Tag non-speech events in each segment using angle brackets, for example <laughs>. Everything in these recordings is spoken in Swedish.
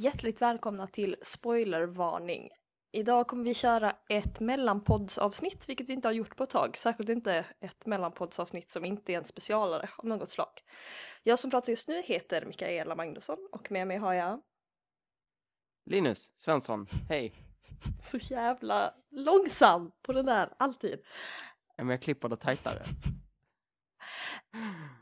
hjärtligt välkomna till spoilervarning. Idag kommer vi köra ett mellanpoddsavsnitt, vilket vi inte har gjort på ett tag. Särskilt inte ett mellanpoddsavsnitt som inte är en specialare av något slag. Jag som pratar just nu heter Mikaela Magnusson och med mig har jag... Linus Svensson, hej. Så jävla långsam på den där, alltid. Men jag klipper det tajtare.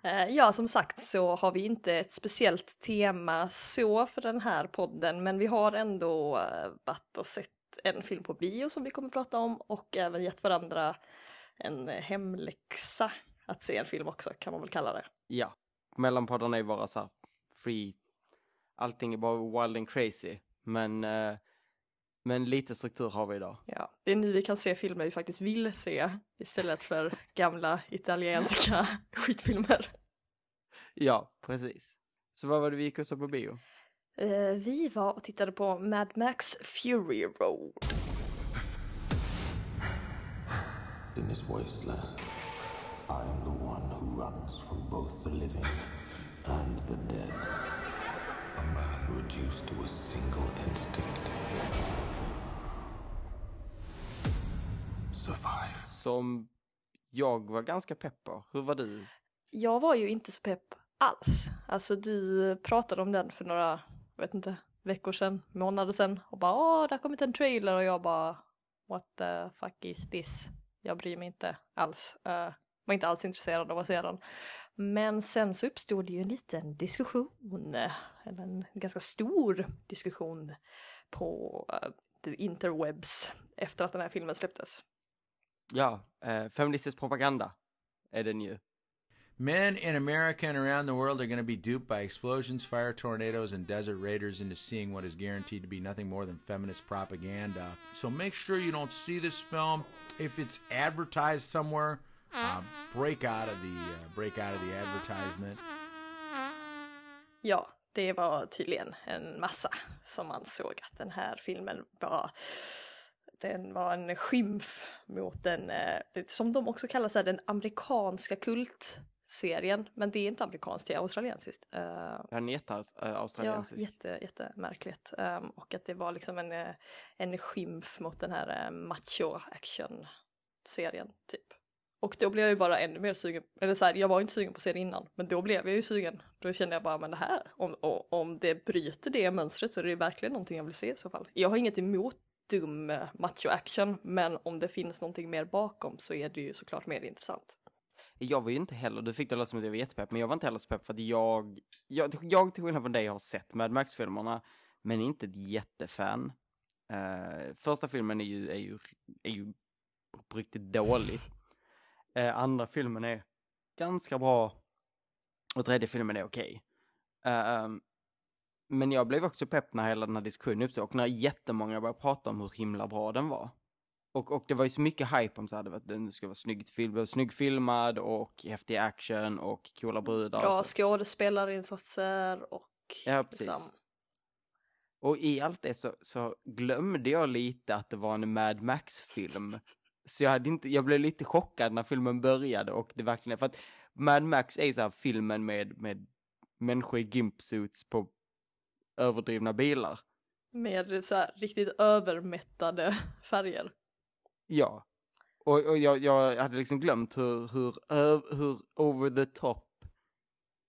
Eh, ja, som sagt så har vi inte ett speciellt tema så för den här podden, men vi har ändå eh, varit och sett en film på bio som vi kommer att prata om och även gett varandra en hemläxa att se en film också, kan man väl kalla det. Ja, mellanpoddarna är bara så här free, allting är bara wild and crazy, men eh, men lite struktur har vi idag. Ja, det är nu vi kan se filmer vi faktiskt vill se istället för gamla italienska <laughs> skitfilmer. Ja, precis. Så vad var det vi gick och såg på bio? Uh, vi var och tittade på Mad Max Fury Road. In this wasteland I am the one who runs from both the living and the dead. A man reduced to a single instinct. Survive. Som jag var ganska pepp på. Hur var du? Jag var ju inte så pepp alls. Alltså du pratade om den för några, jag vet inte, veckor sedan, månader sedan och bara åh, det har kommit en trailer och jag bara what the fuck is this? Jag bryr mig inte alls. Uh, var inte alls intresserad av att se den. Men sen så uppstod det ju en liten diskussion, eller en ganska stor diskussion på uh, the interwebs efter att den här filmen släpptes. Ja, eh, feministisk propaganda är den ju. Men in America and around the world are going to be duped by explosions, fire, tornadoes, and desert raiders into seeing what is guaranteed to be nothing more than feminist propaganda. So make sure you don't see this film. If it's advertised somewhere, uh, break out of the uh, break out of the advertisement. Ja, det var tydligen en massa som ansåg att den här filmen var den var en skymf mot den, eh, som de också kallar så här, den amerikanska kultserien. Men det är inte amerikanskt, det är australiensiskt. Den är jätte-australiensisk. Ja, jätte, jättemärkligt. Um, och att det var liksom en, eh, en skymf mot den här macho action-serien, typ. Och då blev jag ju bara ännu mer sugen, eller så här, jag var inte sugen på att se det innan, men då blev jag ju sugen. Då kände jag bara, men det här, om, om det bryter det mönstret så är det verkligen någonting jag vill se i så fall. Jag har inget emot dum eh, macho-action, men om det finns någonting mer bakom så är det ju såklart mer intressant. Jag var ju inte heller, du fick det låta som att jag var jättepepp, men jag var inte heller så pepp för att jag, jag, jag till skillnad från dig har sett Mad Max-filmerna, men inte ett jättefan. Uh, första filmen är ju, är ju, är ju på riktigt dålig. Uh, andra filmen är ganska bra och tredje filmen är okej. Okay. Uh, men jag blev också pepp när hela den här diskussionen uppstod och när jättemånga började prata om hur himla bra den var. Och, och det var ju så mycket hype om så här, att den skulle vara snyggt film, snygg filmad och häftig action och coola brudar. Bra skådespelarinsatser och Ja, precis. Liksom... Och i allt det så, så, glömde jag lite att det var en Mad Max-film. Så jag, hade inte, jag blev lite chockad när filmen började och det verkligen, för att Mad Max är så här filmen med, med människor i gimpsuits på överdrivna bilar. Med så här riktigt övermättade <laughs> färger. Ja. Och, och jag, jag hade liksom glömt hur, hur, hur over the top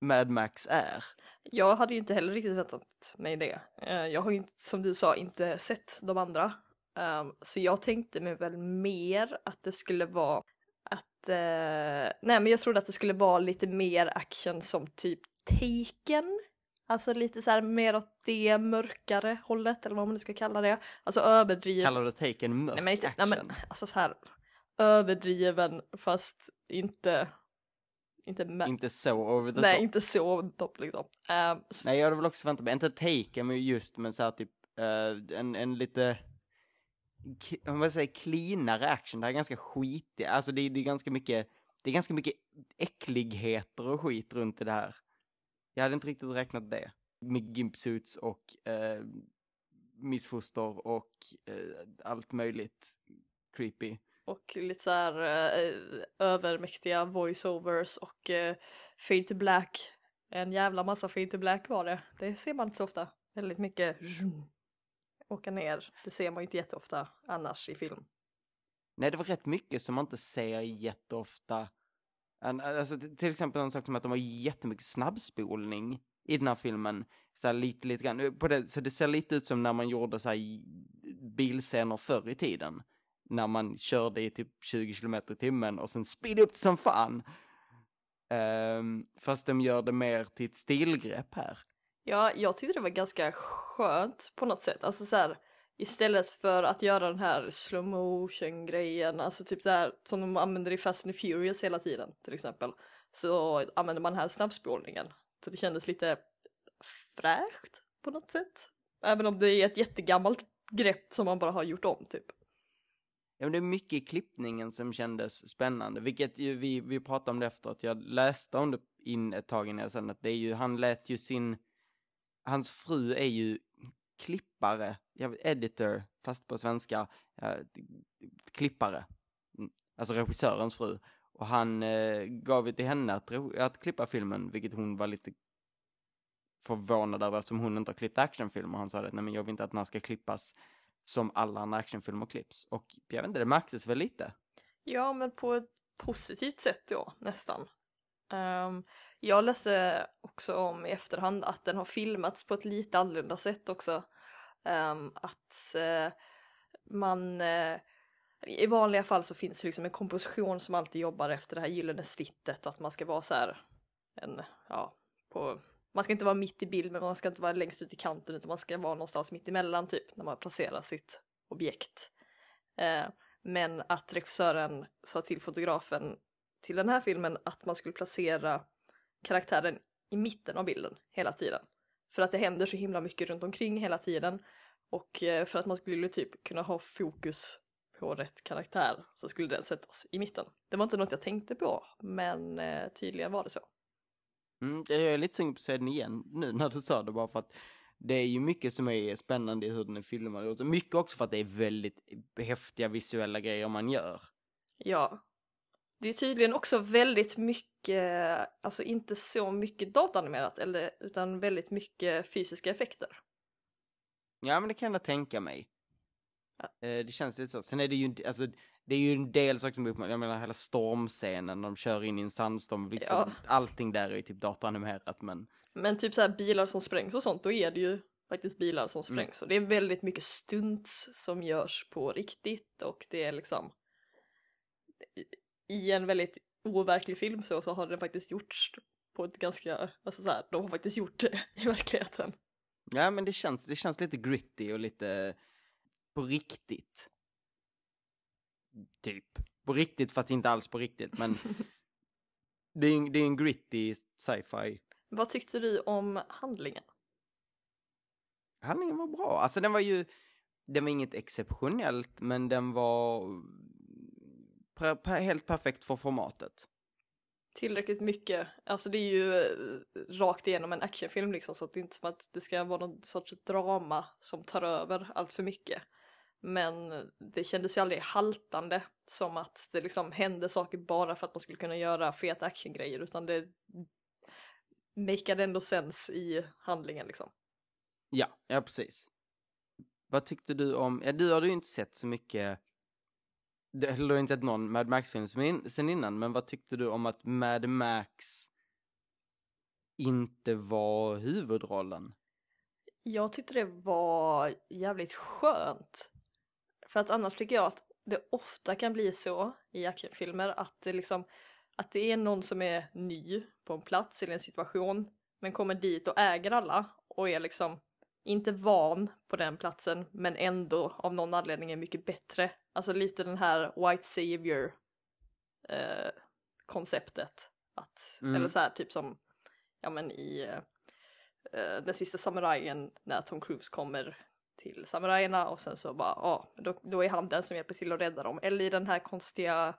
Mad Max är. Jag hade ju inte heller riktigt väntat mig det. Eh, jag har ju inte, som du sa, inte sett de andra. Ehm, så jag tänkte mig väl mer att det skulle vara att, eh, nej men jag trodde att det skulle vara lite mer action som typ Taken Alltså lite så här mer åt det mörkare hållet eller vad man nu ska kalla det. Alltså överdriven. Kallar du taken mörk nej, men inte, action? Nej, men, alltså så här överdriven fast inte inte, inte så over the nej, top. inte så over the top liksom. Um, nej, jag hade väl också förväntat mig, inte taken men just men så här typ uh, en, en lite om man säger cleanare action, det här är ganska skitigt, alltså det, det är ganska mycket, det är ganska mycket äckligheter och skit runt i det här. Jag hade inte riktigt räknat det. Med gimpsuits och eh, missfoster och eh, allt möjligt creepy. Och lite så här eh, övermäktiga voiceovers och eh, fade to black. En jävla massa fade to black var det. Det ser man inte så ofta. Väldigt mycket åka ner. Det ser man ju inte jätteofta annars i film. Nej, det var rätt mycket som man inte ser jätteofta. En- Alltså, till exempel en sak som att de har jättemycket snabbspolning i den här filmen. Så här lite, lite grann. På det, så det ser lite ut som när man gjorde så här bilscener förr i tiden. När man körde i typ 20 kilometer i timmen och sen speed upp som fan. Um, fast de gör det mer till ett stilgrepp här. Ja, jag tyckte det var ganska skönt på något sätt. Alltså så här, istället för att göra den här slow motion grejen, alltså typ det här som de använder i Fast and Furious hela tiden till exempel, så använder man den här snabbspolningen. Så det kändes lite fräscht på något sätt. Även om det är ett jättegammalt grepp som man bara har gjort om typ. Ja, men det är mycket i klippningen som kändes spännande, vilket ju vi, vi pratade om det efteråt. Jag läste om det in ett tag innan jag sen att det är ju, han lät ju sin, hans fru är ju klippare, editor, fast på svenska, klippare. Mm. Alltså regissörens fru. Och han eh, gav ju till henne att, att klippa filmen, vilket hon var lite förvånad över eftersom hon inte har klippt actionfilmer. Han sa det, nej men jag vill inte att den här ska klippas som alla andra actionfilmer klipps. Och jag vet inte, det märktes väl lite. Ja, men på ett positivt sätt då, nästan. Um, jag läste också om i efterhand att den har filmats på ett lite annorlunda sätt också. Um, att uh, man... uh, I vanliga fall så finns det liksom en komposition som alltid jobbar efter det här gyllene snittet och att man ska vara så här en, ja, på... Man ska inte vara mitt i bild men man ska inte vara längst ut i kanten utan man ska vara någonstans mitt emellan typ när man placerar sitt objekt. Uh, men att regissören sa till fotografen till den här filmen att man skulle placera karaktären i mitten av bilden hela tiden. För att det händer så himla mycket runt omkring hela tiden. Och eh, för att man skulle typ kunna ha fokus på rätt karaktär så skulle den sättas i mitten. Det var inte något jag tänkte på, men eh, tydligen var det så. Mm, jag är lite sugen på att se den igen nu <laughs> när du sa det bara för att det är ju mycket som är spännande i hur den är filmad. Mycket också för att det är väldigt häftiga visuella grejer man gör. Ja. Det är tydligen också väldigt mycket, alltså inte så mycket datanimerat, eller, utan väldigt mycket fysiska effekter. Ja, men det kan jag tänka mig. Ja. Eh, Det känns lite så. Sen är det ju alltså, det är ju en del saker som är uppmärksammade. Jag menar hela stormscenen när de kör in i en sandstorm. Liksom, Ja. Allting där är ju typ datanimerat, men Men typ så här bilar som sprängs och sånt, då är det ju faktiskt bilar som Mm. sprängs. Och det är väldigt mycket stunts som görs på riktigt och det är liksom i- en väldigt overklig film så, så har det faktiskt gjorts på ett ganska, alltså så här, de har faktiskt gjort det i verkligheten. ja, men det känns, det känns lite gritty och lite på riktigt. Typ. På riktigt fast inte alls på riktigt, men <laughs> det är, en- det är en gritty sci-fi. Vad tyckte du om handlingen? Handlingen var bra. Alltså den var ju, den var inget exceptionellt, men den var helt perfekt för formatet. Tillräckligt mycket, alltså det är ju eh, rakt igenom en actionfilm liksom så att det är inte som att det ska vara någon sorts drama som tar över allt för mycket. Men det kändes ju aldrig haltande som att det liksom hände saker bara för att man skulle kunna göra feta actiongrejer utan det makeade ändå sens i handlingen liksom. Ja, ja precis. Vad tyckte du om, ja du har ju inte sett så mycket, du har inte sett någon Mad Max-film sen innan, men vad tyckte du om att Mad Max inte var huvudrollen? Jag tyckte det var jävligt skönt. För att annars tycker jag att det ofta kan bli så i actionfilmer att det liksom att det är någon som är ny på en plats eller en situation men kommer dit och äger alla och är liksom inte van på den platsen men ändå av någon anledning är mycket bättre. Alltså lite den här white savior eh, konceptet. Att, Mm. Eller så här typ som ja men i eh, eh, den sista samurajen när Tom Cruise kommer till samurajerna och sen så bara ja, då, då är han den som hjälper till att rädda dem. Eller i den här konstiga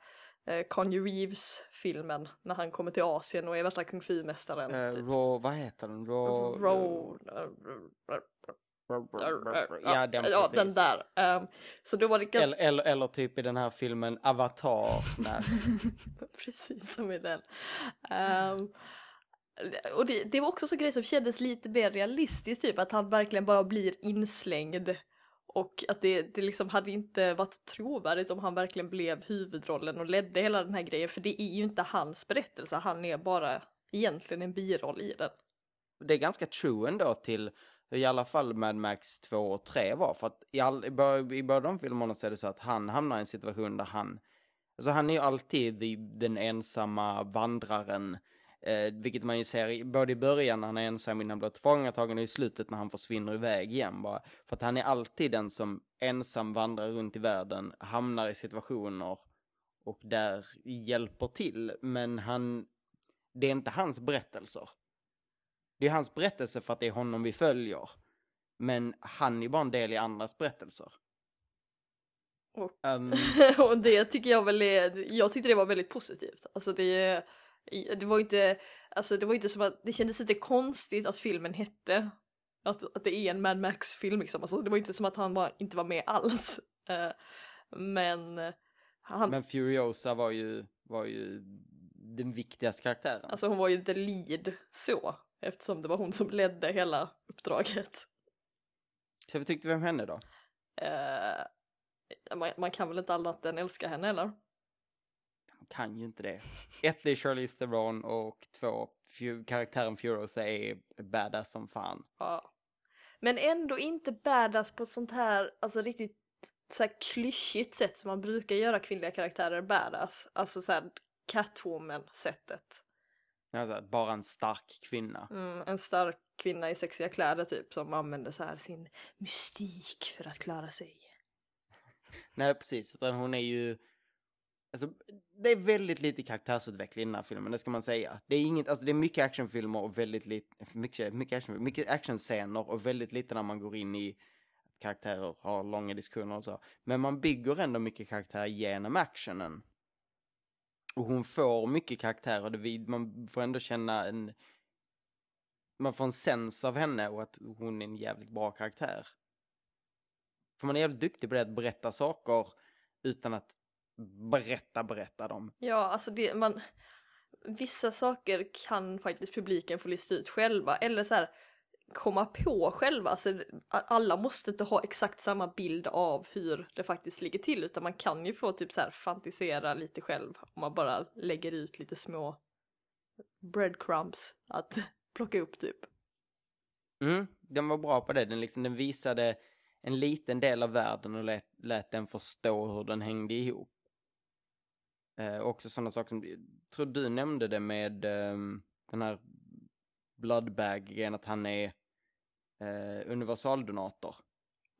eh, Conny Reeves filmen när han kommer till Asien och är värsta kung fu-mästaren. Uh, typ. Raw, vad heter den? Raw... Roll. Ja, den ja, den där. Ehm, så då var det ganska... Eller, eller, eller typ i den här filmen Avatar. <laughs> Precis som i den. Ehm, och det, det var också så grej som kändes lite mer realistiskt, typ att han verkligen bara blir inslängd. Och att det, det liksom hade inte varit trovärdigt om han verkligen blev huvudrollen och ledde hela den här grejen, för det är ju inte hans berättelse, han är bara egentligen en biroll i den. Det är ganska true ändå till hur i alla fall Mad Max 2 och 3 var. För att i, all, i, bör, i båda de filmerna så är det så att han hamnar i en situation där han, alltså han är ju alltid den ensamma vandraren. Eh, vilket man ju ser både i början när han är ensam innan han blir tillfångatagen och i slutet när han försvinner iväg igen bara. För att han är alltid den som ensam vandrar runt i världen, hamnar i situationer och där hjälper till. Men han, det är inte hans berättelser. Det är hans berättelse för att det är honom vi följer. Men han är bara en del i andras berättelser. Och, Um, <laughs> och det tycker jag väl är, jag tyckte det var väldigt positivt. Alltså det, det var inte, alltså det var inte som att, det kändes lite konstigt att filmen hette att, att det är en Mad Max-film liksom. Alltså det var inte som att han var, inte var med alls. <laughs> Eh, men han, men Furiosa var ju, var ju den viktigaste karaktären. alltså hon var ju the lead så. Eftersom det var hon som ledde hela uppdraget. Så vad tyckte vi om henne då? Eh, man, man kan väl inte annat än älska henne eller? Kan ju inte det. Ett är Charlize Theron och två, karaktären Furiosa är badass som fan. Ja. Men ändå inte badass på ett sånt här, alltså riktigt så här klyschigt sätt som man brukar göra kvinnliga karaktärer badass. Alltså så här Catwoman-sättet. Alltså, bara en stark kvinna. Mm, en stark kvinna i sexiga kläder typ som använder så här sin mystik för att klara sig. Nej, precis. Utan hon är ju... Alltså, det är väldigt lite karaktärsutveckling i den här filmen, det ska man säga. Det är inget, alltså det är mycket actionfilmer och väldigt lite, mycket, mycket, action, mycket actionscener och väldigt lite när man går in i karaktärer, har långa diskussioner och så. Men man bygger ändå mycket karaktär genom actionen. Och hon får mycket karaktär och det, vid- man får ändå känna en... Man får en sens av henne och att hon är en jävligt bra karaktär. För man är jävligt duktig på det att berätta saker utan att berätta, berätta dem. Ja, alltså det, man... Vissa saker kan faktiskt publiken få lista ut själva eller så här komma på själva. Alltså, alla måste inte ha exakt samma bild av hur det faktiskt ligger till utan man kan ju få typ så här fantisera lite själv om man bara lägger ut lite små breadcrumbs att <laughs> plocka upp typ. Mm, den var bra på det. Den, liksom, den visade en liten del av världen och lät, lät den förstå hur den hängde ihop. Eh, också sådana saker som, jag tror du nämnde det med ehm, den här Bloodbag-grejen, att han är eh, universaldonator.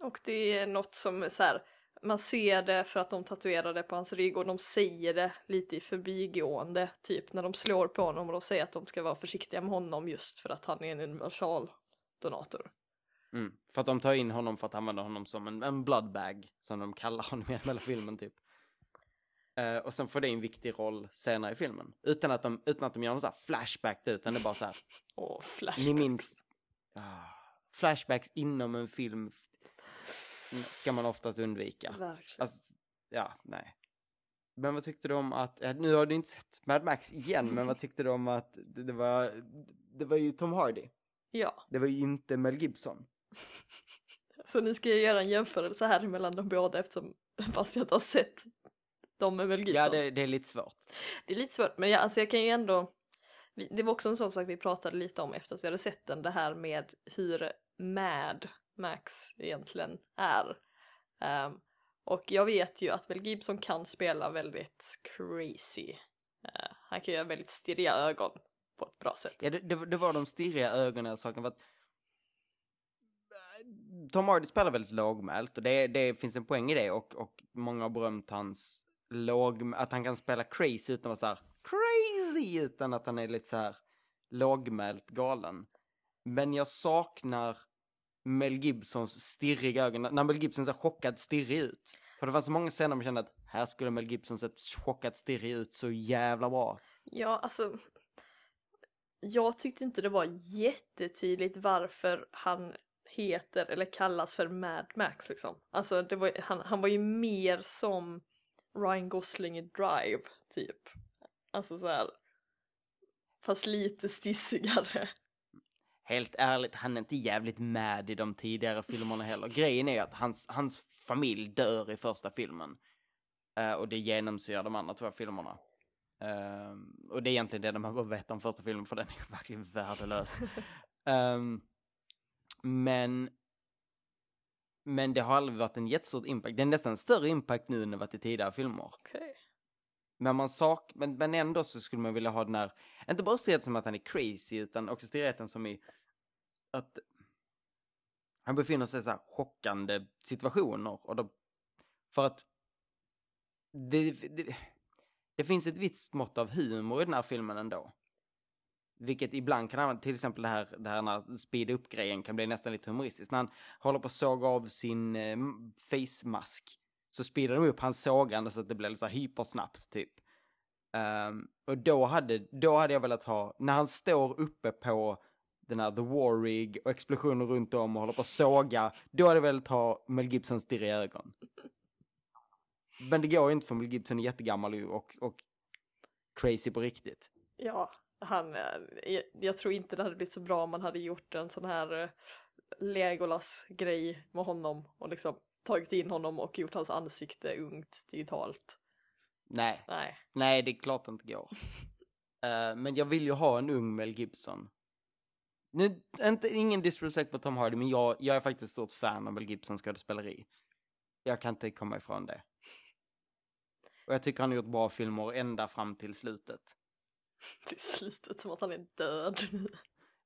Och det är något som så här, man ser det för att de tatuerar det på hans rygg och de säger det lite i förbigående, typ när de slår på honom och de säger att de ska vara försiktiga med honom just för att han är en universal donator. Mm, för att de tar in honom för att använda honom som en, en bloodbag, som de kallar honom i hela filmen typ. Eh, och sen får det en viktig roll senare i filmen. Utan att de, utan att de gör någon sån här flashback där, utan det är bara så här, <laughs> Och flashbacks. ni minns... Ah, flashbacks inom en film ska man oftast undvika. Verkligen. Alltså, ja, nej. Men vad tyckte du om att, nu har du inte sett Mad Max igen, men vad tyckte du om att det, var, det var ju Tom Hardy. Ja, Det var ju inte Mel Gibson. <laughs> så nu ska jag göra en jämförelse här mellan de båda eftersom fast jag inte har sett dem med Mel Gibson. Ja, det, det är lite svårt. Det är lite svårt, men jag, alltså jag kan ju ändå... Det var också en sån sak vi pratade lite om efter att vi hade sett den, det här med hur mad Max egentligen är. Ehm, och jag vet ju att Mel Gibson kan spela väldigt crazy. Eh, han kan göra väldigt stirriga ögon på ett bra sätt. Ja, det, det, det var de stirriga ögonen sakerna för att Tom Hardy spelar väldigt lågmält och det, det finns en poäng i det och, och många har berömt hans låg, att han kan spela crazy utan att vara så här crazy utan att han är lite så här lågmält galen. Men jag saknar Mel Gibsons stirriga ögon, när Mel Gibson ser chockad stirrig ut. För det fanns så många scener man kände att här skulle Mel Gibson sett chockad stirrig ut så jävla bra. Ja, alltså. Jag tyckte inte det var jättetydligt varför han heter eller kallas för Mad Max liksom. Alltså det var, han, han var ju mer som Ryan Gosling i Drive typ. Alltså så här. Fast lite stissigare. Helt ärligt, han är inte jävligt mad i de tidigare filmerna heller. Grejen är att hans, hans familj dör i första filmen. Eh, och det genomsyrar de andra två filmerna. Eh, och det är egentligen det man behöver veta om första filmen, för den är verkligen värdelös. <laughs> Ehm, men men det har aldrig varit en jättestort impact. Det är nästan större impact nu än det varit i tidigare filmer. Okej. Men man sak, men, men ändå så skulle man vilja ha den här, inte bara stirrigheten som att han är crazy, utan också stirrigheten som i att han befinner sig i så här chockande situationer. Och då, för att det, det, det finns ett visst mått av humor i den här filmen ändå. Vilket ibland kan använda, till exempel det här, det här när speed up grejen kan bli nästan lite humoristiskt. När han håller på att såga av sin eh, face-mask så speedar de upp hans sågande så att det blir lite så här hypersnabbt typ. Um, och då hade, då hade jag velat ha, när han står uppe på den här The War Rig och explosioner runt om och håller på att såga, då hade jag velat ha Mel Gibsons stirriga ögon. Men det går ju inte för Mel Gibson är jättegammal och, och crazy på riktigt. Ja, han, eh, jag, tror inte det hade blivit så bra om man hade gjort en sån här eh, Legolas-grej med honom och liksom tagit in honom och gjort hans ansikte ungt digitalt. Nej, Nej. nej det är klart det inte går. <laughs> Eh, men jag vill ju ha en ung Mel Gibson. Nu, inte, ingen disrespect på Tom Hardy, men jag, jag är faktiskt stort fan av Mel Gibsons skådespeleri. Jag kan inte komma ifrån det. Och jag tycker han har gjort bra filmer ända fram till slutet. <laughs> Till slutet som att han är död.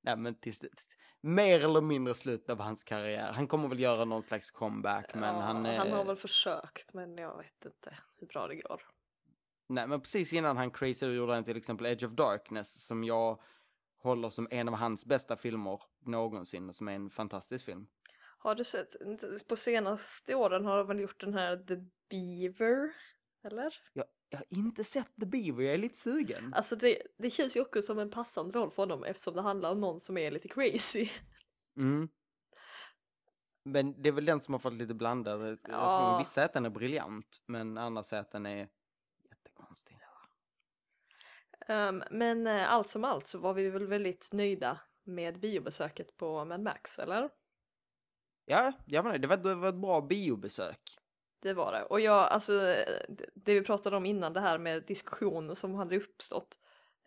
Nej men till slut. Mer eller mindre slutet av hans karriär. Han kommer väl göra någon slags comeback men ja, han... han har eh, väl försökt men jag vet inte hur bra det går. Nej men precis innan han crazy gjorde han till exempel Edge of Darkness som jag håller som en av hans bästa filmer någonsin och som är en fantastisk film. Har du sett, på senaste åren har de väl gjort den här The Beaver? Eller? Jag, jag har inte sett The Beaver, jag är lite sugen. Alltså det, det känns ju också som en passande roll för honom eftersom det handlar om någon som är lite crazy. Mm. Men det är väl den som har fått lite blandade. Ja. Alltså, vissa att den är briljant, men andra säger att den är jättekonstig. Um, men eh, allt som allt så var vi väl väldigt nöjda med biobesöket på Mad Max, eller? Ja, jag var nöjd. det var, det var ett bra biobesök. Det var det. Och jag, alltså det- vi pratade om innan det här med diskussioner som hade uppstått.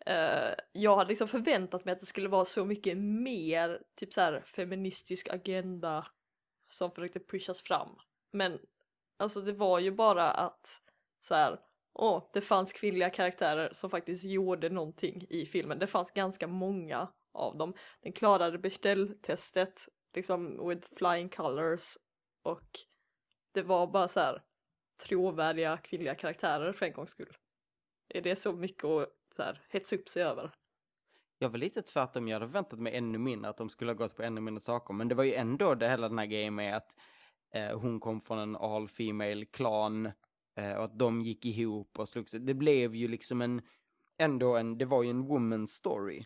eh, jag hade liksom förväntat mig att det skulle vara så mycket mer typ så här feministisk agenda som försökte pushas fram. Men alltså det var ju bara att så här, åh, det fanns kvinnliga karaktärer som faktiskt gjorde någonting i filmen. Det fanns ganska många av dem. Den klarade beställtestet liksom with flying colors och det var bara så här trovärdiga kvinnliga karaktärer för en gångs skull. Är det så mycket att så här, hetsa upp sig över? Jag var lite tvärtom, jag hade väntat mig ännu mindre att de skulle ha gått på ännu mindre saker. Men det var ju ändå det hela den här grejen med att eh, hon kom från en all female klan eh, och att de gick ihop och slogs. Det blev ju liksom en, ändå en, det var ju en woman story.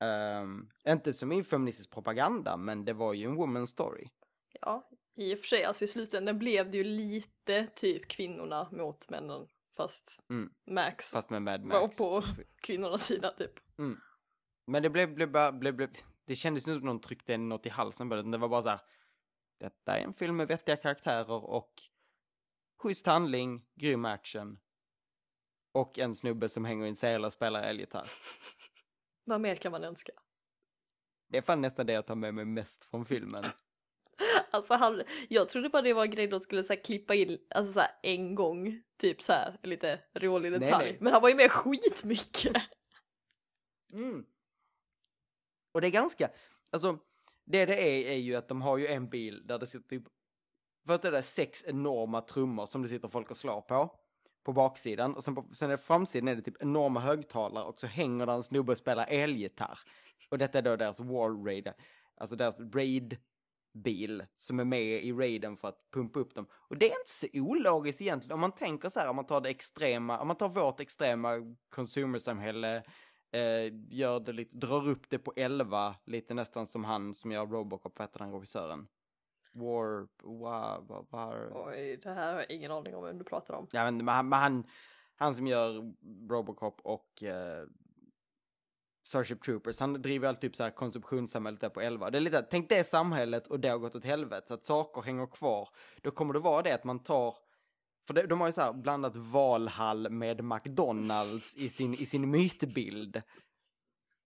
Ehm, inte som i feministisk propaganda, men det var ju en woman story. Ja, i och för sig, alltså i slutändan blev det ju lite typ kvinnorna mot männen. Fast Mm. Max Fast med Mad var Max. på kvinnornas sida typ. Men det blev, blev, bara- blev, blev, det kändes inte som någon tryckte en något i halsen på det. Det var bara så här. Detta är en film med vettiga karaktärer och schysst handling, grym action. Och en snubbe som hänger i en sele och spelar elgitarr. <laughs> Vad mer kan man önska? Det är fan nästan det jag tar med mig mest från filmen. <laughs> Alltså han, jag trodde bara det var en grej de skulle så här, klippa in alltså, så här, en gång, typ så här, lite rolig Nej, detalj. nej. Men han var ju med skitmycket. Mm. Och det är ganska, alltså det det är är ju att de har ju en bil där det sitter typ, för att det är sex enorma trummor som det sitter folk och slår på. På baksidan och sen på sen är framsidan är det typ enorma högtalare och så hänger där en snubbe och spelar elgitarr. Och detta är då deras war raid, alltså deras raid bil som är med i raiden för att pumpa upp dem. Och det är inte så ologiskt egentligen om man tänker så här, om man tar det extrema, om man tar vårt extrema consumersamhälle, eh, gör det lite, drar upp det på 11, lite nästan som han som gör Robocop, vad heter den regissören? War, war, war, war. Oj, det här har jag ingen aning om vem du pratar om. Vet inte, men han, men han, han som gör Robocop och eh, Starship Troopers, han driver alltid typ så här konsumtionssamhället där på 11. Det är lite, tänk det samhället och det har gått åt helvete så att saker hänger kvar. Då kommer det vara det att man tar, för det, de har ju så här blandat Valhall med McDonalds i sin, i sin mytbild.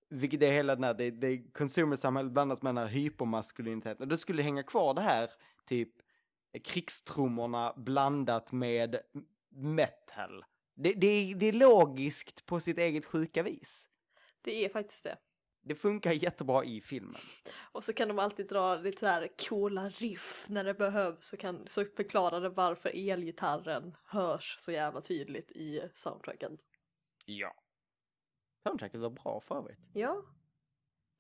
Vilket är hela den här, det, det consumersamhället blandat med den här hypermaskuliniteten. Då skulle det hänga kvar det här, typ krigstrummorna blandat med metal. Det, det, det är logiskt på sitt eget sjuka vis. Det är faktiskt det. Det funkar jättebra i filmen. Och så kan de alltid dra lite så här coola riff när det behövs så, kan, så förklarar det varför elgitarren hörs så jävla tydligt i soundtracken. Ja. Soundtracket var bra för övrigt. Ja,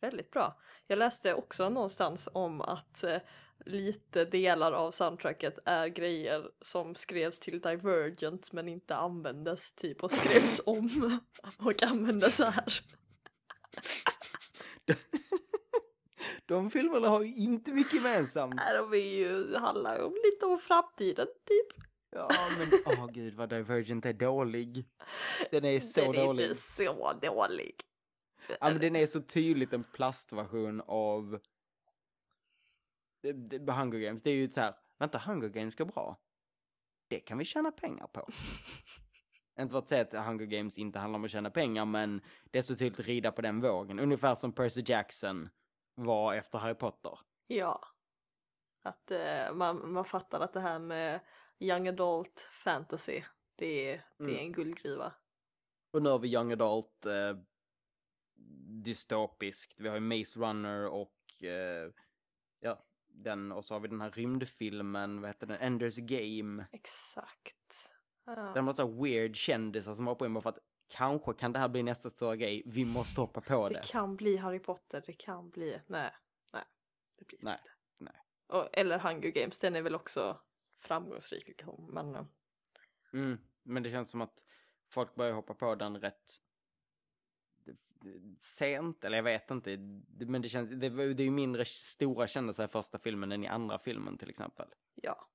väldigt bra. Jag läste också någonstans om att eh, lite delar av soundtracket är grejer som skrevs till Divergent men inte användes typ och skrevs om <laughs> och användes här. <laughs> De filmerna har ju inte mycket gemensamt. Nej, de är ju, handlar om lite om framtiden typ. Ja, men åh oh, gud vad Divergent är dålig. Den är så den är dålig. inte så dålig. Ja, men den är så tydligt en plastversion av det- Hunger Games. Det är ju så här, vänta, Hunger Games går bra. Det kan vi tjäna pengar på. <laughs> inte för att säga att Hunger Games inte handlar om att tjäna pengar, men det är så tydligt rida på den vågen. Ungefär som Percy Jackson var efter Harry Potter. Ja. Att eh, man, man fattar att det här med young adult fantasy, det är, det är Mm. en guldgruva. Och nu har vi Young Adult eh, dystopiskt. Vi har ju Maze Runner och eh, ja, den och så har vi den här rymdfilmen, vad heter den, Enders Game. Exakt. Ja. Den var så weird kändisar som hoppar in bara för att kanske kan det här bli nästa stora grej, vi måste hoppa på det. Det kan bli Harry Potter, det kan bli, nej, nej. Det blir Nej, inte. nej. Och, eller Hunger Games, den är väl också framgångsrik liksom, men eh, Mm, men det känns som att folk börjar hoppa på den rätt sent, eller jag vet inte, Det- men det känns, det, det är ju mindre stora kändisar i första filmen än i andra filmen till exempel. ja.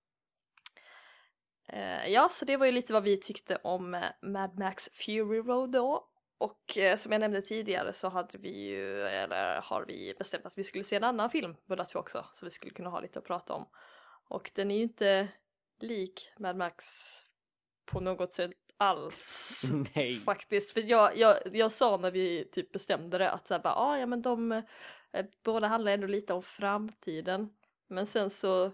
Eh, ja, så det var ju lite vad vi tyckte om eh, Mad Max Fury Road då. Och eh, som jag nämnde tidigare så hade vi ju, eller har vi bestämt att vi skulle se en annan film båda två också, så vi skulle kunna ha lite att prata om. Och den är ju inte lik Mad Max på något sätt alls. <laughs> Nej. Faktiskt, för jag, jag, jag sa när vi typ bestämde det att så här, bara, ah, ja men de eh, båda handlar ändå lite om framtiden. Men sen så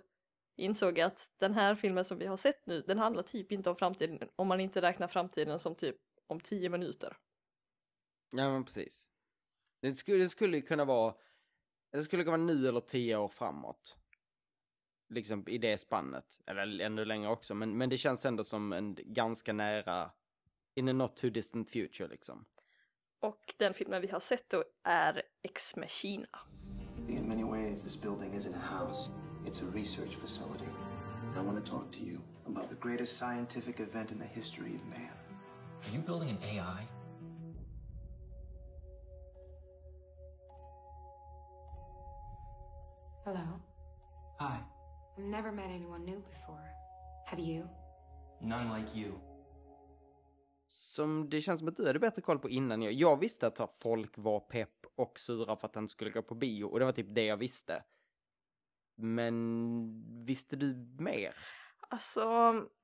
insåg att den här filmen som vi har sett nu, den handlar typ inte om framtiden om man inte räknar framtiden som typ om tio minuter. Ja men precis. Det skulle, det skulle kunna vara, det skulle kunna vara nu eller tio år framåt. Liksom i det spannet, eller ännu längre också, men, men det känns ändå som en ganska nära, in a not too distant future liksom. Och den filmen vi har sett då är Ex Machina. In many ways, this building isn't a house, it's a research facility. I want to talk to you about the greatest scientific event in the history of man. Are you building an AI? Hello. Hi. I've never met anyone new before. Have you? None like you. Som det känns som att du hade bättre koll på innan jag. Jag visste att folk var pepp och sura för att han skulle gå på bio och det var typ det jag visste. Men visste du mer? Alltså,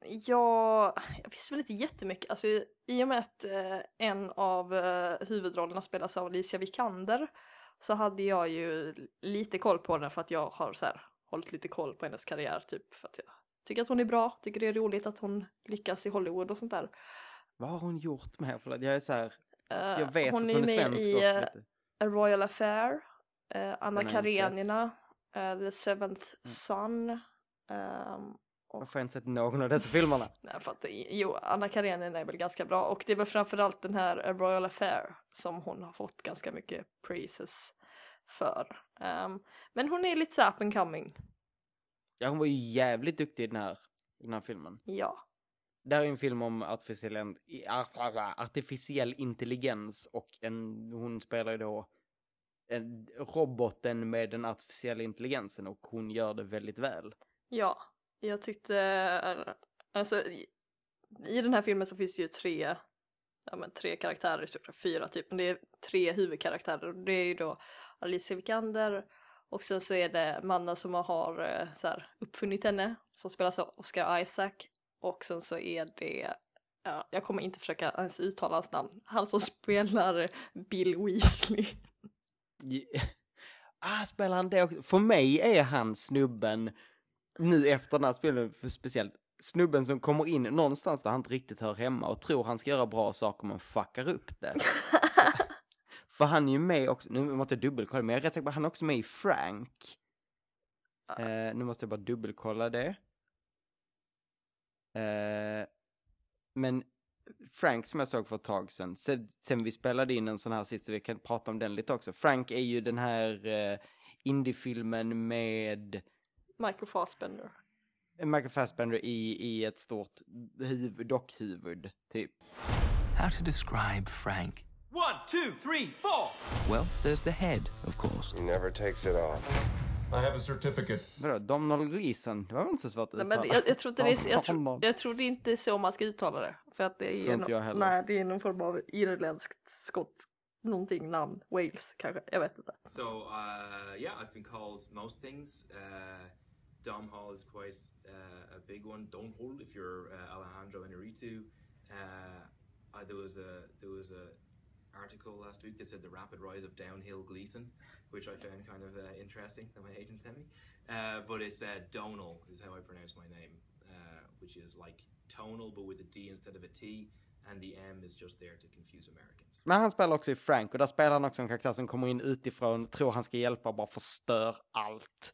jag, jag visste väl inte jättemycket. Alltså, I och med att eh, en av eh, huvudrollerna spelas av Alicia Vikander så hade jag ju lite koll på den för att jag har så här, hållit lite koll på hennes karriär. Typ för att jag tycker att hon är bra, tycker det är roligt att hon lyckas i Hollywood och sånt där. Vad har hon gjort med? För jag är så här, Eh, jag vet hon att är hon är med svensk i eh. A Royal Affair, eh, Anna. Karenina, eh, The Seventh Mm. Son. Varför har jag inte sett någon av dessa filmerna? <laughs> Nej, för att, jo, Anna Karenina är väl ganska bra och det är väl framförallt den här A Royal Affair som hon har fått ganska mycket praises för. Ehm, men hon är lite så up and coming, Ja, hon var ju jävligt duktig i den här, i den här filmen. ja. Det här är en film om artificiell, artificiell intelligens och en, hon spelar ju då roboten med den artificiella intelligensen och hon gör det väldigt väl. Ja, jag tyckte, alltså i, i den här filmen så finns det ju tre ja, men tre karaktärer i stort sett, fyra typ, men det är tre huvudkaraktärer och det är ju då Alicia Vikander och sen så är det mannen som har eh, så här, uppfunnit henne som spelas av Oscar Isaac och sen så är det Ja, jag kommer inte försöka ens uttala hans namn. Han som spelar Bill Weasley. <laughs> Ah, spelar han det också? För mig är han snubben, nu efter den här spelen, för speciellt snubben som kommer in någonstans där han inte riktigt hör hemma och tror han ska göra bra saker men fuckar upp det. för, <laughs> för han är ju med också, nu måste jag dubbelkolla, men jag är rätt säker på att han är också med i Frank. Eh, nu måste jag bara dubbelkolla det. Eh, men Frank som jag såg för ett tag sedan, sen, sen vi spelade in en sån här sist så vi kan prata om den lite också. Frank är ju den här eh, indiefilmen med Michael Fassbender. Michael Fassbender i, i ett stort huvud, dockhuvud, typ. How to describe Frank? One, two, three, four. Well, there's the head, of course. He never takes it off. I have a certificate. Vadå, Donald Gleeson? Det var väl inte så svårt att Nej, men uttala. jag, jag, tror inte det är, jag, <laughs> tror, jag tror det inte är så man ska uttala det. För att det är, Tror inte no- jag heller. nej, det är någon form av irländskt, skotskt, någonting namn. Wales kanske, jag vet inte. So uh, yeah, I've been called most things. Uh, Dom Hall is quite uh, a big one. Dom Hall, if you're uh, Alejandro Inarritu. Uh, there was a there was a article last week that said the rapid rise of downhill Gleason, which I found kind of uh, interesting that my agent sent me. Uh, but it's uh, Donal is how I pronounce my name, uh, which is like tonal but with a D instead of a T, and the M is just there to confuse Americans. Men han spelar också i Frank och där spelar han också en karaktär som kommer in utifrån, tror han ska hjälpa och bara förstör allt.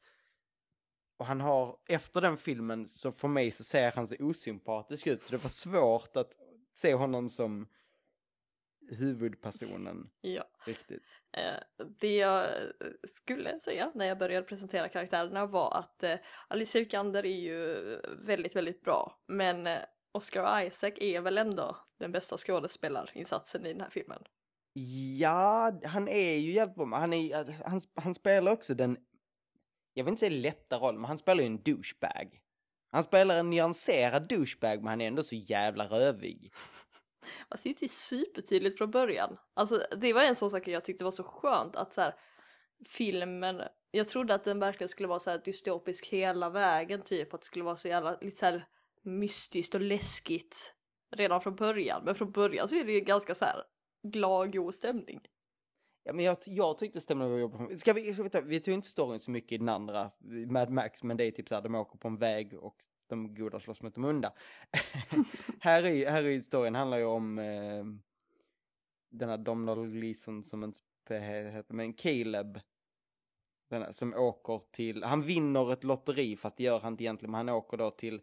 Och han har, efter den filmen så för mig så ser han så osympatisk ut så det var svårt att se honom som huvudpersonen Ja. riktigt. Eh, det jag skulle säga när jag började presentera karaktärerna var att eh, Alicia Vikander är ju väldigt, väldigt bra. Men eh, Oscar Isaac är väl ändå den bästa skådespelarinsatsen i den här filmen. Ja, han är ju men Han, är, han, han spelar också den, jag vill inte säga lätta rollen, men han spelar ju en douchebag. Han spelar en nyanserad douchebag, men han är ändå så jävla rövig. Alltså det är inte typ supertydligt från början. Alltså det var en sån sak jag tyckte var så skönt att så här, filmen, jag trodde att den verkligen skulle vara så här dystopisk hela vägen typ, att det skulle vara så jävla lite så här mystiskt och läskigt redan från början. Men från början så är det ju ganska så här glad, god stämning. Ja, men jag, jag tyckte stämningen var jobbig. Ska vi, ska vi, ta, vi tog inte storyn så mycket i den andra, Mad Max, men det är typ så här, de åker på en väg och de goda slåss mot de onda. <laughs> här, är, här är historien, handlar ju om eh, den här Donald Gleason som inte spe- heter, men Caleb. Här, som åker till, han vinner ett lotteri fast det gör han inte egentligen, men han åker då till,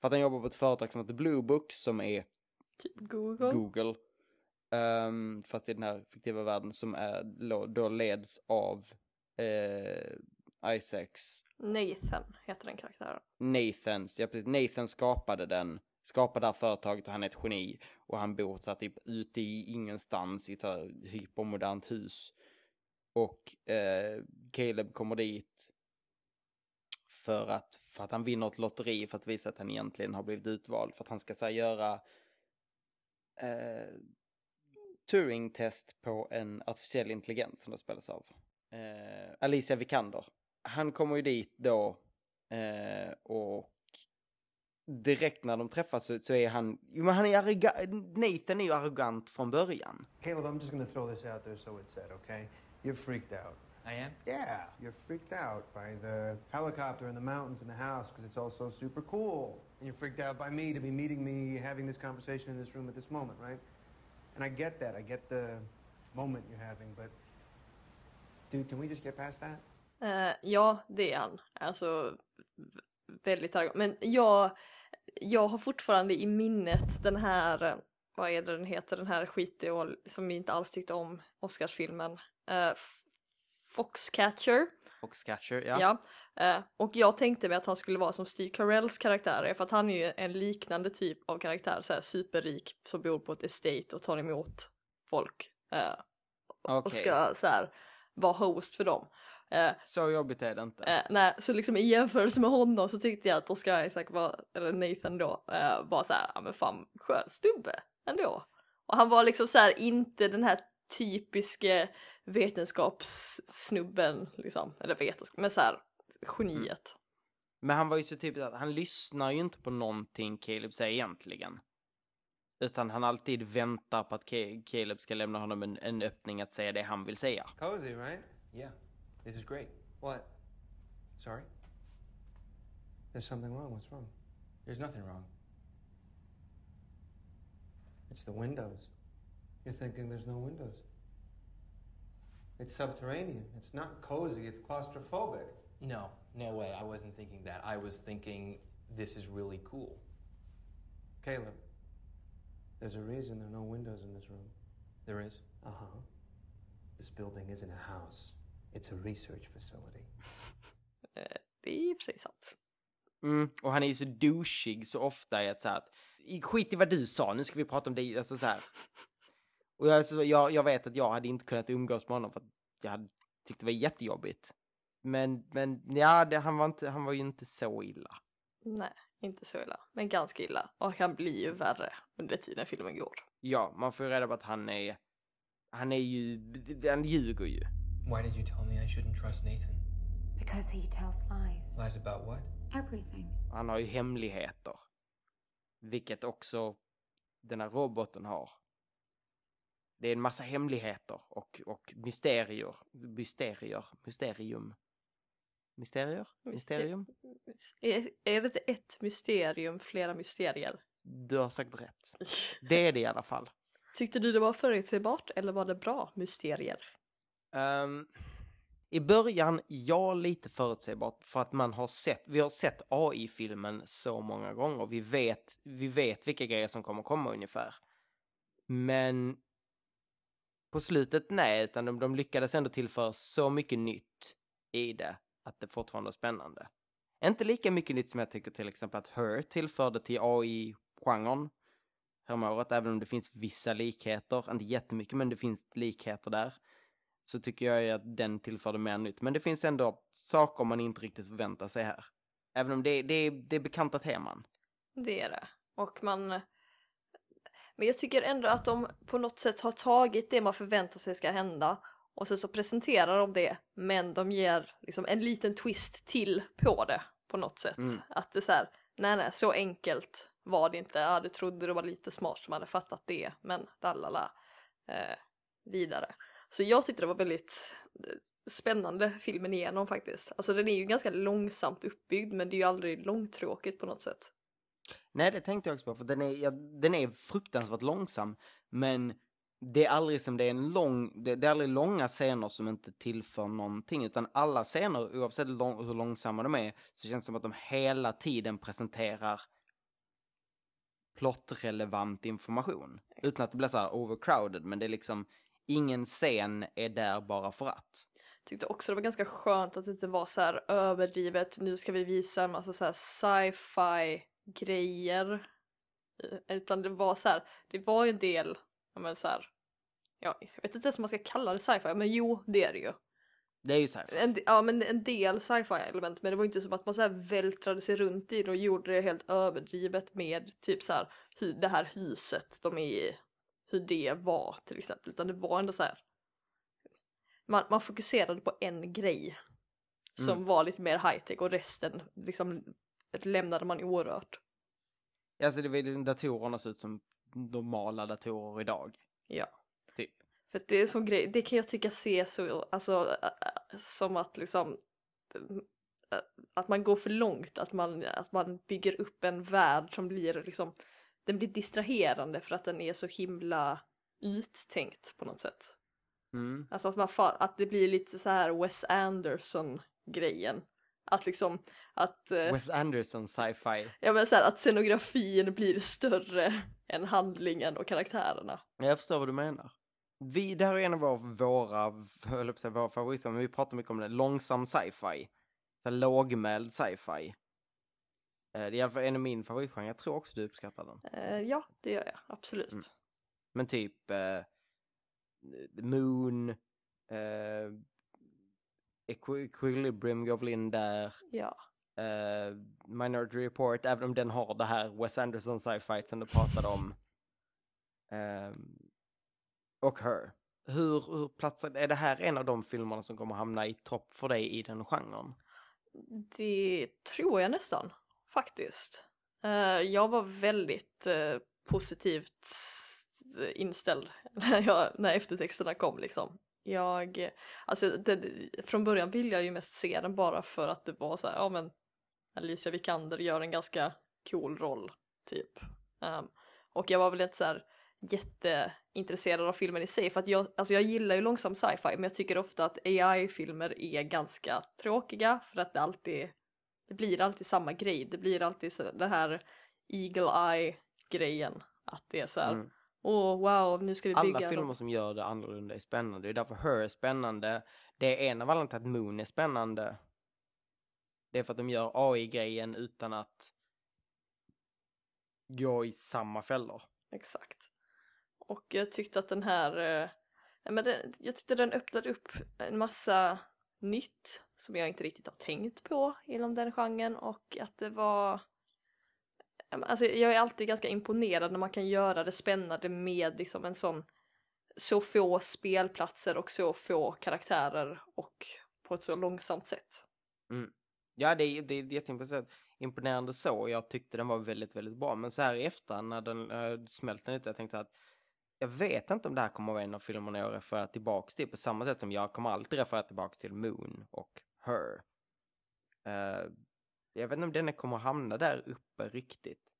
för att han jobbar på ett företag som heter Blue Book som är Typ Google. Google. Ehm, fast i den här fiktiva världen som är, då leds av eh, Isaacs, Nathan heter den karaktären. Nathans, ja precis, Nathan skapade den, skapade det här företaget och han är ett geni. Och han bor så här, typ ute i ingenstans i ett här hypermodernt hus. Och eh, Caleb kommer dit för att, för att han vinner ett lotteri för att visa att han egentligen har blivit utvald. För att han ska så här, göra eh, Turing-test på en artificiell intelligens som då spelas av eh, Alicia Vikander. Han kommer ju dit då eh, och direkt när de träffas så, så är han, jo men han är arrogant, Nathan är ju arrogant från början. Caleb, I'm just gonna throw this out there so it's said, okay? You're freaked out. I am? Yeah, you're freaked out by the helicopter and the mountains and the house because it's all so super cool. And you're freaked out by me to be meeting me, having this conversation in this room at this moment, right? And I get that. I get the moment you're having, but dude, can we just get past that? Eh, ja, det är han. Alltså väldigt arrogant. Men jag, jag har fortfarande i minnet den här, eh, vad är det den heter, den här skitiga och som vi inte alls tyckte om, Oscarsfilmen. Uh, Foxcatcher. Foxcatcher, ja. Ja. eh, och jag tänkte mig att han skulle vara som Steve Carells karaktär, för att han är ju en liknande typ av karaktär, så här superrik som bor på ett estate och tar emot folk. eh, och Okej. ska så här vara host för dem. Eh, Så jobbigt är det inte. Eh, nej, så liksom i jämförelse med honom så tyckte jag att Oscar Isaac var, eller Nathan då, eh, var så här, ja men fan skön snubbe ändå. Och han var liksom så här inte den här typiske vetenskapssnubben liksom, eller vetenskap, men så här geniet. Men han var ju så typiskt att han lyssnar ju inte på någonting Caleb säger egentligen. Utan han alltid väntar på att Ca- Caleb ska lämna honom en, en öppning att säga det han vill säga. Cozy, right? Yeah, this is great. What? Sorry? There's something wrong. What's wrong? There's nothing wrong. It's the windows. You're thinking there's no windows. It's subterranean. It's not cozy. It's claustrophobic. No, no way. I wasn't thinking that. I was thinking this is really cool. Caleb, there's a reason there are no windows in this room. There is? Uh huh. This building isn't a house, it's a research facility. <laughs> Eh, Det är i och för sig sant. Mm, och han är ju så douchig så ofta i att så här att "I- skit i vad du sa, nu ska vi prata om det, alltså så här. Och jag, alltså, jag, jag vet att jag hade inte kunnat umgås med honom för att jag hade tyckt det var jättejobbigt. Men, men ja, det, han, var inte, han var ju inte så illa. Nej, inte så illa, men ganska illa. Och han blir ju värre under tiden filmen går. Ja, man får ju reda på att han är, han är ju, han ljuger ju. Why did you tell me I shouldn't trust Nathan? Because he tells lies. Lies about what? Everything. Han har ju hemligheter. Vilket också den här roboten har. Det är en massa hemligheter och, och mysterier. Mysterier. Mysterium. Mysterier? Mysterium? Är, är det inte ett mysterium, flera mysterier? Du har sagt rätt. Det är det i alla fall. <laughs> Tyckte du det var förutsägbart eller var det bra mysterier? Um, I början, ja, lite förutsägbart för att man har sett, vi har sett AI-filmen så många gånger. Vi vet, vi vet vilka grejer som kommer komma ungefär. Men på slutet, nej, utan de, de lyckades ändå tillföra så mycket nytt i det att det fortfarande är spännande. Inte lika mycket nytt som jag tycker till exempel att Her tillförde till AI-genren häromåret, även om det finns vissa likheter, inte jättemycket, men det finns likheter där så tycker jag att den tillförde mer nytt. Men det finns ändå saker man inte riktigt förväntar sig här. Även om det, är- det, det är bekanta teman. Det är det. Och man... Men jag tycker ändå att de på något sätt har tagit det man förväntar sig ska hända och sen så presenterar de det men de ger liksom en liten twist till på det på något sätt. Mm. Att det är så här, nej nej så enkelt var det inte. Ja du trodde du var lite smart som hade fattat det men dalala eh, vidare. Så jag tyckte det var väldigt eh, spännande filmen igenom faktiskt. Alltså den är ju ganska långsamt uppbyggd men det är ju aldrig långtråkigt på något sätt. Nej, det tänkte jag också på, för den är, ja, den är fruktansvärt långsam. Men det är aldrig som det är en lång, det, det är aldrig långa scener som inte tillför någonting. Utan alla scener, oavsett lång, hur långsamma de är, så känns det som att de hela tiden presenterar plottrelevant information. Utan att det blir så här overcrowded, men det är liksom, ingen scen är där bara för att. tyckte också det var ganska skönt att det inte var så här överdrivet, nu ska vi visa en massa så här sci-fi grejer. Eh, Utan det var så här, det var en del, ja men så här, ja, jag vet inte ens om man ska kalla det sci-fi, men jo det är det ju. Det är ju de- ja men en del sci-fi element, men det var inte som att man så här vältrade sig runt i det och gjorde det helt överdrivet med typ så här, hy, det här huset de är i, hur det var till exempel, utan det var ändå så här. Man, man fokuserade på en grej som Mm. var lite mer high-tech och resten liksom lämnade man orört. alltså det vill datorerna se ut som normala datorer idag. Ja. Typ. För det är sån grej, det kan jag tycka se så, alltså som att liksom att man går för långt, att man, att man bygger upp en värld som blir liksom, den blir distraherande för att den är så himla uttänkt på något sätt. Mm. Alltså att, man att det blir lite så här Wes Anderson grejen. Att liksom, att, eh, Wes Anderson sci-fi. ja men så här, att scenografin blir större än handlingen och karaktärerna. Jag förstår vad du menar. Vi, det här är en av våra, våra, säga, våra favoriter, men vi pratar mycket om det. Långsam sci-fi. Lågmäld sci-fi. Eh, Det är i alla fall en av min favoritgenre. Jag tror också du uppskattar den. Eh, ja, det gör jag, absolut. Mm. Men typ eh, Moon, eh, Equi- Equilibrium går väl in där. Ja. Eh, Minority Report, även om den har det här Wes Anderson sci-fi som du pratade om. Ehm, och Her. Hur, hur platsar, är det här en av de filmerna som kommer hamna i topp för dig i den genren? Det tror jag nästan, faktiskt. Eh, jag var väldigt eh, positivt inställd <laughs> när, jag, när eftertexterna kom liksom. Jag, alltså det, från början ville jag ju mest se den bara för att det var så här, ja men Alicia Vikander gör en ganska cool roll, typ. Um, och jag var väl inte så här jätteintresserad av filmen i sig för att jag, alltså jag gillar ju långsam sci-fi men jag tycker ofta att AI-filmer är ganska tråkiga för att det alltid, det blir alltid samma grej, det blir alltid så det här eagle eye grejen att det är så här, Mm. åh wow nu ska vi bygga Alla filmer som gör det annorlunda är spännande. Det är därför Her är spännande. Det är en av anledningarna till att Moon är spännande. Det är för att de gör AI-grejen utan att gå i samma fällor. Exakt. Och jag tyckte att den här, eh, men den, jag tyckte den öppnade upp en massa nytt som jag inte riktigt har tänkt på inom den genren och att det var Alltså jag är alltid ganska imponerad när man kan göra det spännande med liksom en sån så få spelplatser och så få karaktärer och på ett så långsamt sätt. Mm. Ja, det är, det är jätteimponerande imponerande så. Jag tyckte den var väldigt, väldigt bra. Men så här i efterhand när den eh, äh, smälte lite, jag tänkte att jag vet inte om det här kommer att vara en av filmerna jag refererar tillbaks till på samma sätt som jag kommer alltid referera tillbaks till Moon och Her. Uh, jag vet inte om den kommer att hamna där uppe riktigt.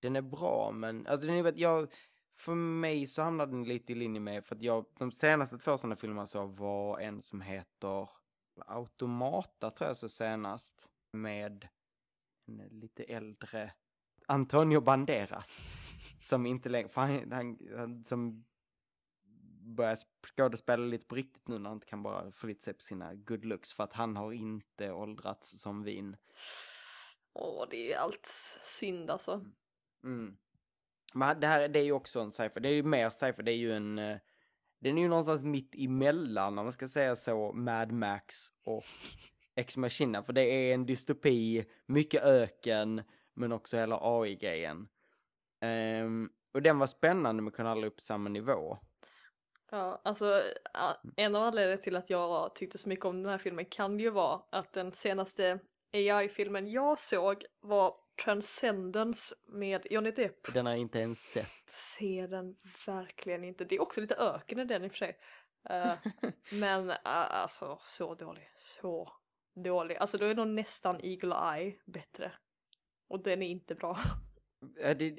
Den är bra, men alltså den är, vet, jag, för mig så hamnar den lite i linje med, för att jag, de senaste två sådana filmerna så var en som heter Automata tror jag så senast med en lite äldre Antonio Banderas. Som inte längre, han, han, han som börjar skådespela lite på riktigt nu när han inte kan bara förlita sig på sina good looks för att han har inte åldrats som vin. Åh, det är allt synd alltså. Mm. Men det här det är ju också en sci-fi, det är ju mer sci-fi, det är ju en eh, den är ju någonstans mitt emellan om man ska säga så, Mad Max och Ex Machina. För det är en dystopi, mycket öken, men också hela AI-grejen. Um, och den var spännande med att kunna hålla upp samma nivå. Ja, alltså en av anledningarna till att jag tyckte så mycket om den här filmen kan ju vara att den senaste AI-filmen jag såg var Transcendence med Johnny Depp. Den har jag inte ens sett. Se den verkligen inte. Det är också lite öken i den i och för sig. Uh, <laughs> men uh, alltså så dålig, så dålig. Alltså då är nog nästan Eagle Eye bättre. Och den är inte bra. Det, <laughs>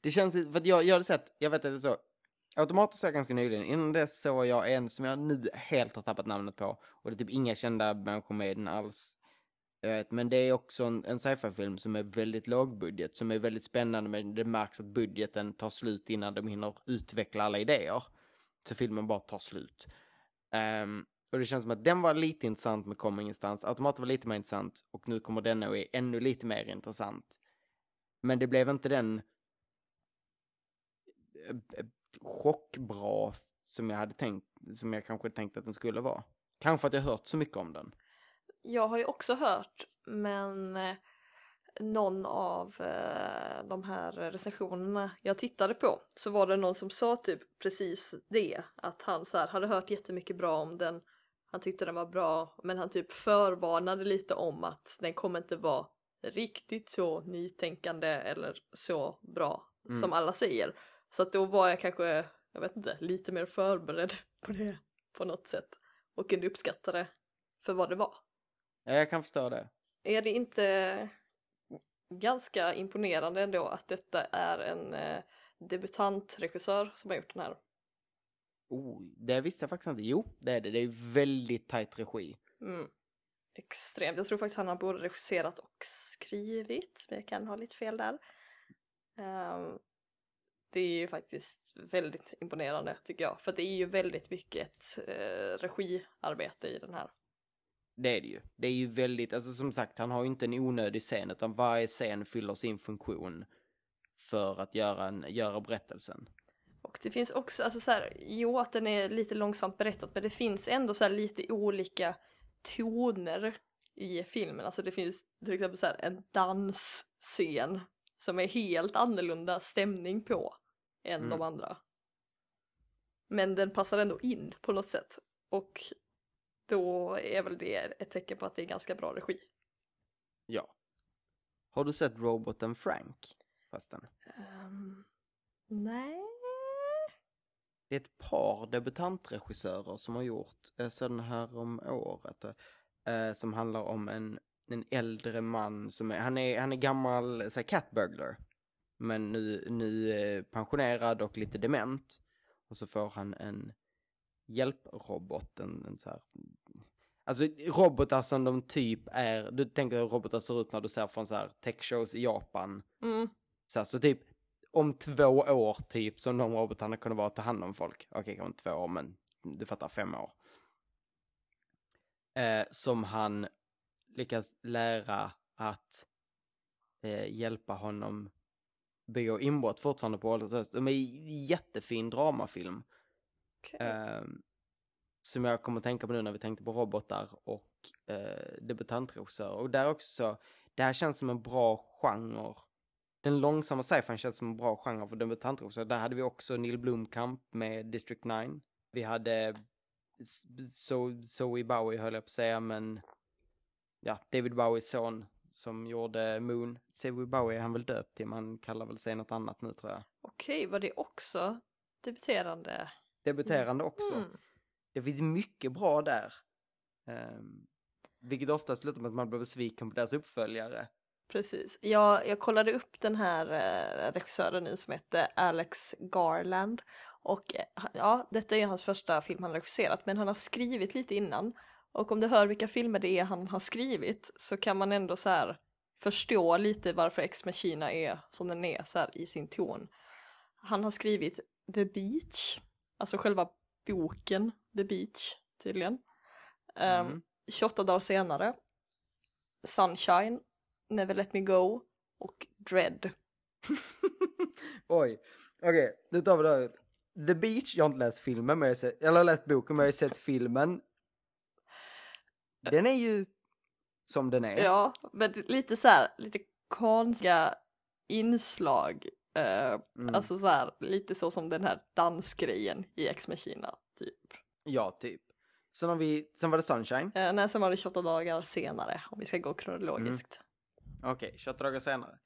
det känns, för att jag, jag hade sett, jag vet att det är så, Automatiskt såg jag ganska nyligen, innan dess såg jag en som jag nu helt har tappat namnet på. Och det är typ inga kända människor med i den alls. Jag vet, men det är också en, en sci-fi-film som är väldigt lågbudget, som är väldigt spännande, men det märks att budgeten tar slut innan de hinner utveckla alla idéer. Så filmen bara tar slut. Um, och det känns som att den var lite intressant men kom ingenstans. Automaten var lite mer intressant och nu kommer den och är ännu lite mer intressant. Men det blev inte den eh, chockbra som jag hade tänkt, som jag kanske tänkt att den skulle vara. Kanske att jag hört så mycket om den. Jag har ju också hört, men eh, någon av eh, de här recensionerna jag tittade på så var det någon som sa typ precis det. Att han så här, hade hört jättemycket bra om den. Han tyckte den var bra men han typ förvarnade lite om att den kommer inte vara riktigt så nytänkande eller så bra Mm. som alla säger. Så att då var jag kanske, jag vet inte, lite mer förberedd på det på något sätt. Och kunde uppskatta det för vad det var. Ja, jag kan förstå det. Är det inte ganska imponerande ändå att detta är en eh, debutantregissör som har gjort den här? Oh, det visste jag faktiskt inte. Jo, det är det. Det är väldigt tajt regi. Mm. Extremt. Jag tror faktiskt han har både regisserat och skrivit, men jag kan ha lite fel där. Ehm, det är ju faktiskt väldigt imponerande tycker jag, för det är ju väldigt mycket ett eh, regiarbete i den här. Det är det ju. Det är ju väldigt, alltså som sagt, han har ju inte en onödig scen, utan varje scen fyller sin funktion för att göra, en, göra berättelsen. Och det finns också, alltså så här, jo att den är lite långsamt berättad men det finns ändå så lite olika toner i filmen. Alltså det finns till exempel så en dansscen som är helt annorlunda stämning på än Mm. de andra. Men den passar ändå in på något sätt. Och då är väl det ett tecken på att det är ganska bra regi. Ja. Har du sett roboten Frank? Fasten. Ehm, nej. Det är ett par debutantregissörer som har gjort, såg den här om året, eh, som handlar om en, en äldre man som är, han är, han är gammal så här, cat burglar. Men nu, nu eh, pensionerad och lite dement. Och så får han en hjälprobot, en, en så här, Alltså robotar som de typ är, du tänker hur robotar ser ut när du ser från så här tech-shows i Japan. Mm. Så, här, så typ om två år typ som de robotarna kunde vara att ta hand om folk. Okej, kanske inte två år men du fattar fem år. Eh, som han lyckas lära att eh, hjälpa honom begå inbrott fortfarande på ålderns höst. De är jättefin dramafilm. Okej. Eh, som jag kommer att tänka på nu när vi tänkte på robotar och eh, debutantregissörer. Och där också så, det här känns som en bra genre. Den långsamma sci-fi känns som en bra genre för debutantregissörer. Där hade vi också Neil Blomkamp med District 9. Vi hade so Zoe Bowie höll jag på att säga, men ja, David Bowies son som gjorde Moon. Zoe Bowie är han väl döpt till, man kallar väl sig något annat nu tror jag. Okej, var det också debuterande? Debuterande också. Mm. Det finns mycket bra där. Um, vilket ofta slutar med att man blir besviken på deras uppföljare. Precis. Jag, jag kollade upp den här eh, regissören nu som heter Alex Garland. Och eh, ja, detta är hans första film han har regisserat, men han har skrivit lite innan. Och om du hör vilka filmer det är han har skrivit så kan man ändå så här förstå lite varför Ex Machina är som den är så här i sin ton. Han har skrivit The Beach, alltså själva boken The Beach tydligen. Ehm, Mm. 28 dagar senare, Sunshine, Never Let Me Go och Dread. <laughs> Oj, okej, nu tar vi det här. The Beach, jag har inte läst filmen, men jag har sett, eller jag har läst boken, men jag har sett filmen. Den är ju som den är. Ja, men lite så här, lite konstiga inslag. Eh, Mm. Alltså så här, lite så som den här dansgrejen i Ex Machina, typ. Ja, typ. Sen har vi, sen var det Sunshine. Eh, nej, sen var det 28 dagar senare, om vi ska gå kronologiskt. Okej, 28 dagar senare.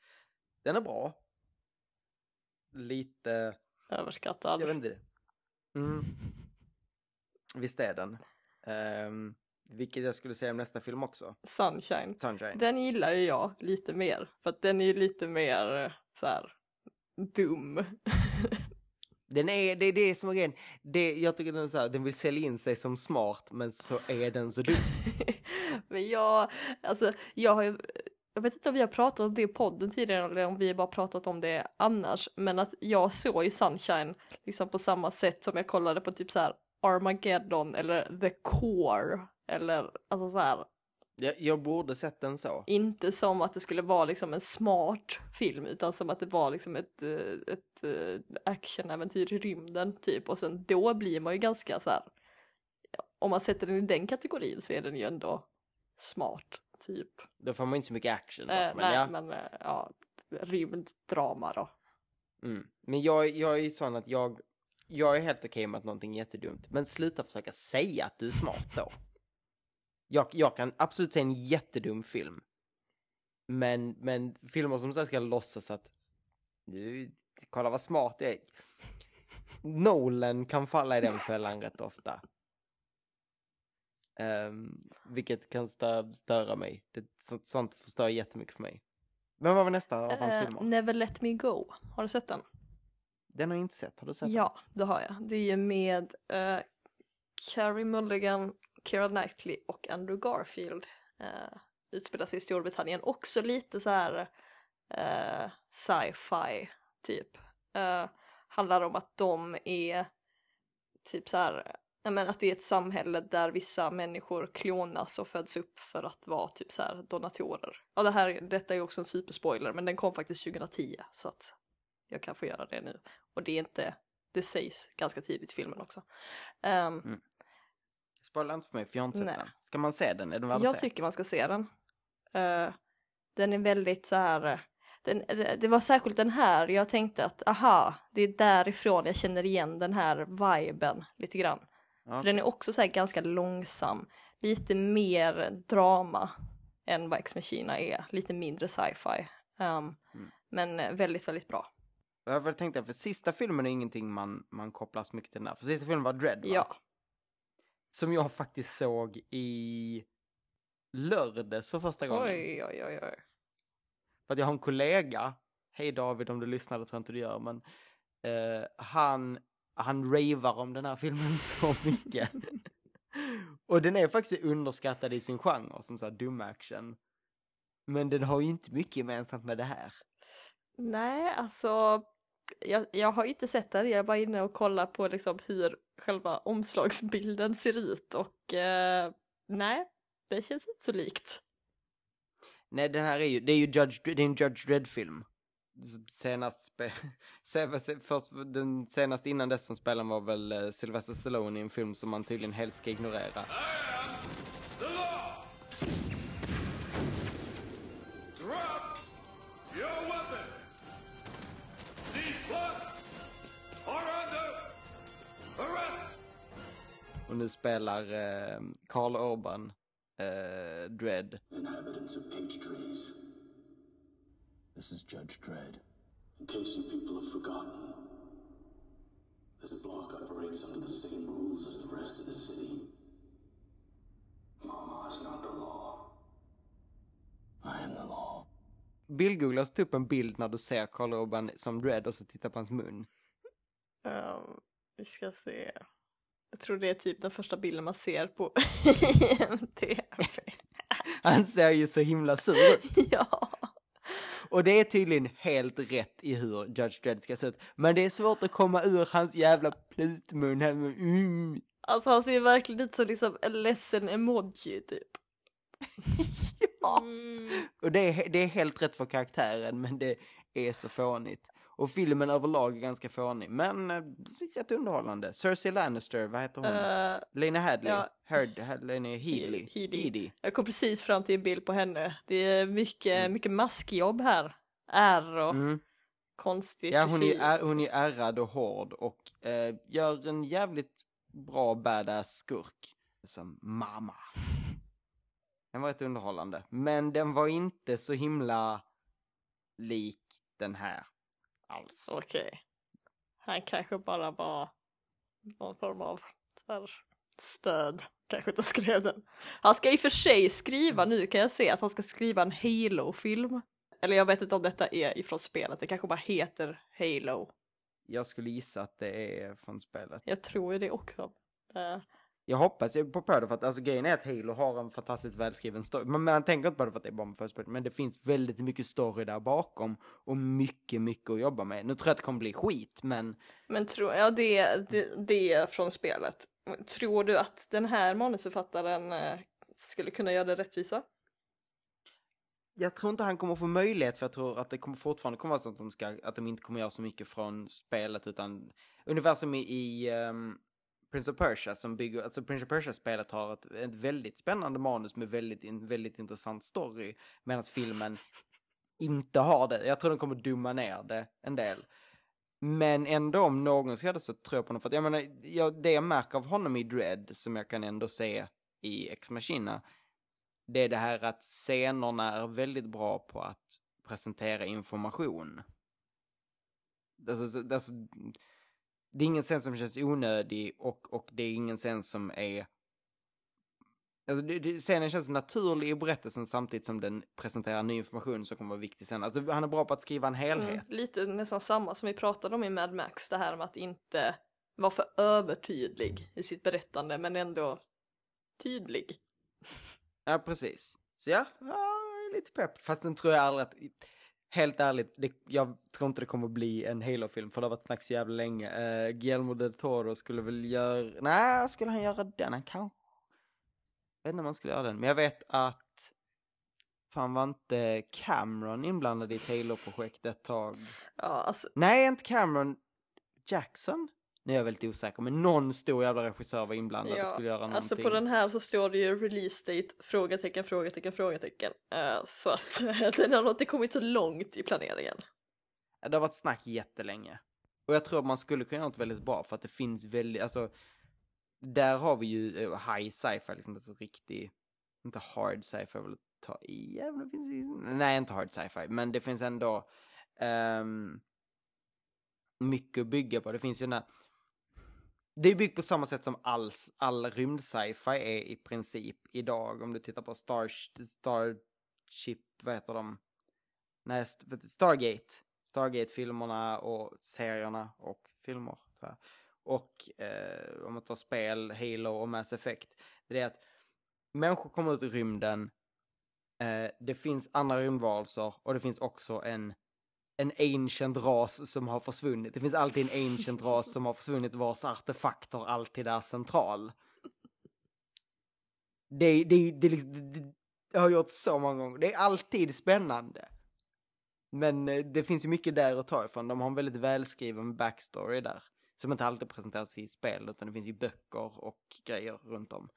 Den är bra. Lite, Överskattad. jag vet inte. Mm. Visst är den. Ehm, vilket jag skulle säga om nästa film också. Sunshine. Sunshine. Den gillar ju jag lite mer, för att den är ju lite mer eh, så här dum. <laughs> Den är, det är det som är grejen. Det, jag tycker den är så här, den vill sälja in sig som smart men så är den så dum. <laughs> Men jag, alltså jag har ju, jag vet inte om vi har pratat om det i podden tidigare eller om vi bara pratat om det annars, men att jag såg ju Sunshine liksom på samma sätt som jag kollade på typ så här Armageddon eller The Core eller alltså så här, Jag, jag borde sett den så. inte som att det skulle vara liksom en smart film utan som att det var liksom ett, eh, ett eh, actionäventyr i rymden typ. Och sen då blir man ju ganska så här om man sätter den i den kategorin så är den ju ändå smart typ. Då får man inte så mycket action. dock, Eh, men nej, ja. men eh, ja, rymddrama då. Mm. Men jag, jag är ju sån att jag, jag är helt okej med att någonting är jättedumt. Men sluta försöka säga att du är smart då. Jag, jag kan absolut säga en jättedum film. Men, men filmer som så ska låtsas att du, kolla vad smart jag är. Nolan kan falla i den fällan rätt ofta. Ehm, vilket kan stö, störa mig. Det, sånt, sånt förstör jättemycket för mig. Vem var nästa av hans Eh, filmer? Never Let Me Go, har du sett den? Den har jag inte sett. Har du sett den? Ja, det har jag. Det är ju med uh, Carrie Mulligan, Keira Knightley och Andrew Garfield. Uh, sig i Storbritannien. Också lite så här eh, sci-fi typ. Eh, handlar om att de är typ så här, ja men att det är ett samhälle där vissa människor klonas och föds upp för att vara typ så här donatorer. Ja det här, detta är också en superspoiler men den kom faktiskt 2010 så att jag kan få göra det nu. Och det är inte, det sägs ganska tidigt i filmen också. Ehm, Spoila inte för mig, för jag har inte sett Nej. den. Ska man se den? Är den jag se? tycker man ska se den. Eh, den är väldigt så här, den, det, det var särskilt den här jag tänkte att aha, det är därifrån jag känner igen den här viben lite grann. Ja. För den är också så här ganska långsam, lite mer drama än vad Ex Machina är, lite mindre sci-fi. Um, Mm. Men väldigt, väldigt bra. Jag väl tänkte, för sista filmen är ingenting man, man kopplar så mycket till den där. För sista filmen var Dread va? Ja. Som jag faktiskt såg i lördags för första gången. Oj, oj, oj, oj. För att jag har en kollega, hej David om du lyssnar, det tror jag inte du gör, men eh, han, han ravar om den här filmen <laughs> så mycket. och den är faktiskt underskattad i sin genre, som så här dum action. Men den har ju inte mycket gemensamt med det här. Nej, alltså jag, jag har inte sett den, jag är bara inne och kollar på liksom hur själva omslagsbilden ser ut och eh, nej, det känns inte så likt. Nej, den här är ju, det är ju Judge, det är en Judge Dredd-film. Senast, spe, <laughs> först, den senaste innan dess som spelaren var väl eh, Sylvester Stallone i en film som man tydligen helst ska ignorera. Och nu spelar eh, Carl Urban eh, Dredd. Inhabitants of. This is Judge Dredd. In case you people have forgotten, this block operates under the same rules as the rest of the city. Mama is not the law. I am the law. Bildgoogla ta upp en bild när du ser Carl Urban som Dredd och så titta på hans mun. Um, vi ska se. Jag tror det är typ den första bilden man ser på <laughs> IMDb. Han ser ju så himla sur ut. <laughs> ja. Och det är tydligen helt rätt i hur Judge Dredd ska se ut. Men det är svårt att komma ur hans jävla plutmun. här med, Mm. Alltså han ser verkligen ut som liksom en ledsen emoji typ. <laughs> Ja. Och det är, det är helt rätt för karaktären, men det är så fånigt. Och filmen överlag är ganska fånig, men eh, rätt underhållande. Cersei Lannister, vad heter hon? Eh, Lena Hadley? ja. Heard, Lena Headley? Headey. Headey. Jag kom precis fram till en bild på henne. Det är mycket, Mm. mycket maskjobb här. Är och Mm. konstig Ja, hon är, är, hon är ärrad och hård och eh, gör en jävligt bra badass skurk. Som mamma. <laughs> Den var rätt underhållande. Men den var inte så himla lik den här alls. Okej. Han kanske bara var någon form av här, stöd. Kanske inte skrev den. Han ska i och för sig skriva nu kan jag se att han ska skriva en Halo-film. Eller jag vet inte om detta är ifrån spelet, det kanske bara heter Halo. Jag skulle gissa att det är från spelet. Jag tror ju det också. Jag hoppas på det för att alltså grejen är att Halo har en fantastiskt välskriven story. Men man tänker inte på det för att det är bara med förspel. Men det finns väldigt mycket story där bakom. Och mycket, mycket att jobba med. Nu tror jag att det kommer bli skit, men Men tror, ja det, det, det är från spelet. Tror du att den här manusförfattaren eh, skulle kunna göra det rättvisa? jag tror inte han kommer få möjlighet för jag tror att det kommer fortfarande komma vara så att de, ska, att de inte kommer göra så mycket från spelet utan ungefär som i, i ehm, Prince of Persia som bygger, alltså Prince of Persia-spelet har ett, ett väldigt spännande manus med väldigt, väldigt intressant story medan filmen inte har det. Jag tror den kommer dumma ner det en del. Men ändå om någon ska göra det så tror jag på honom. För att jag menar, jag, det jag märker av honom i Dread som jag kan ändå se i Ex Machina det är det här att scenerna är väldigt bra på att presentera information. Alltså, alltså, det är ingen scen som känns onödig och, och det är ingen scen som är... Alltså, det, det, scenen känns naturlig i berättelsen samtidigt som den presenterar ny information som kommer vara viktig sen. Alltså, han är bra på att skriva en helhet. Mm, lite nästan samma som vi pratade om i Mad Max, det här med att inte vara för övertydlig i sitt berättande men ändå tydlig. Ja, precis. Så ja, ja lite pepp. Fast den tror jag aldrig att... Helt ärligt, det, jag tror inte det kommer bli en Halo-film för det har varit snack så jävla länge. Uh, Guillermo del Toro skulle väl göra... Nej, skulle han göra den? Han kanske... Jag vet inte om han skulle göra den, men jag vet att... Fan var inte Cameron inblandad i ett Halo-projekt ett tag? Ja, alltså, Nej, inte Cameron. Jackson? Nu är jag väldigt osäker, men någon stor jävla regissör var inblandad och skulle göra någonting. alltså på den här så står det ju release date, frågetecken, frågetecken, frågetecken. Eh, så att <laughs> den har inte kommit så långt i planeringen. Ja, Det har varit snack jättelänge. Och jag tror att man skulle kunna göra något väldigt bra för att det finns väldigt, alltså, där har vi ju eh, high sci-fi, liksom, alltså riktig, inte hard sci-fi jag ta i, även det finns, nej inte hard sci-fi, men det finns ändå ehm, mycket att bygga på. Det finns ju den här, det är byggt på samma sätt som all, all rymd sci-fi är i princip idag. Om du tittar på Star, Starship, vad heter de? Nej, Stargate. Stargate-filmerna och serierna och filmer. tror jag. Och eh, om man tar spel, Halo och Mass Effect. Det är att människor kommer ut i rymden. Eh, det finns andra rymdvarelser och det finns också en en ancient ras som har försvunnit. Det finns alltid en ancient ras som har försvunnit vars artefakter alltid är central. Det, det, det, det, liksom, det, det har gjort så många gånger. Det är alltid spännande. Men eh, det finns ju mycket där att ta ifrån. De har en väldigt välskriven backstory där. Som inte alltid presenteras i spel, utan det finns ju böcker och grejer runt om.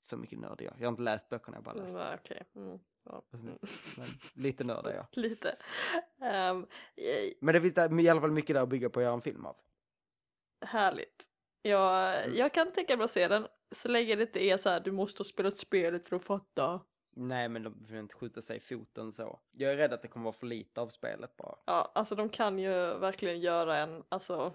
Så mycket nörd jag. Jag har inte läst böckerna, jag har bara läst. Mm, Okej. Mm, ja. Men lite nörd är jag. <laughs> Lite. Eh, Men det finns där, i alla fall mycket där att bygga på att göra en film av. härligt. Jag, jag kan tänka mig att se den så länge det inte är så här du måste ha spelat spelet för att fatta. Nej, men de vill inte skjuta sig i foten så. Jag är rädd att det kommer vara för lite av spelet bara. Ja, alltså de kan ju verkligen göra en, alltså,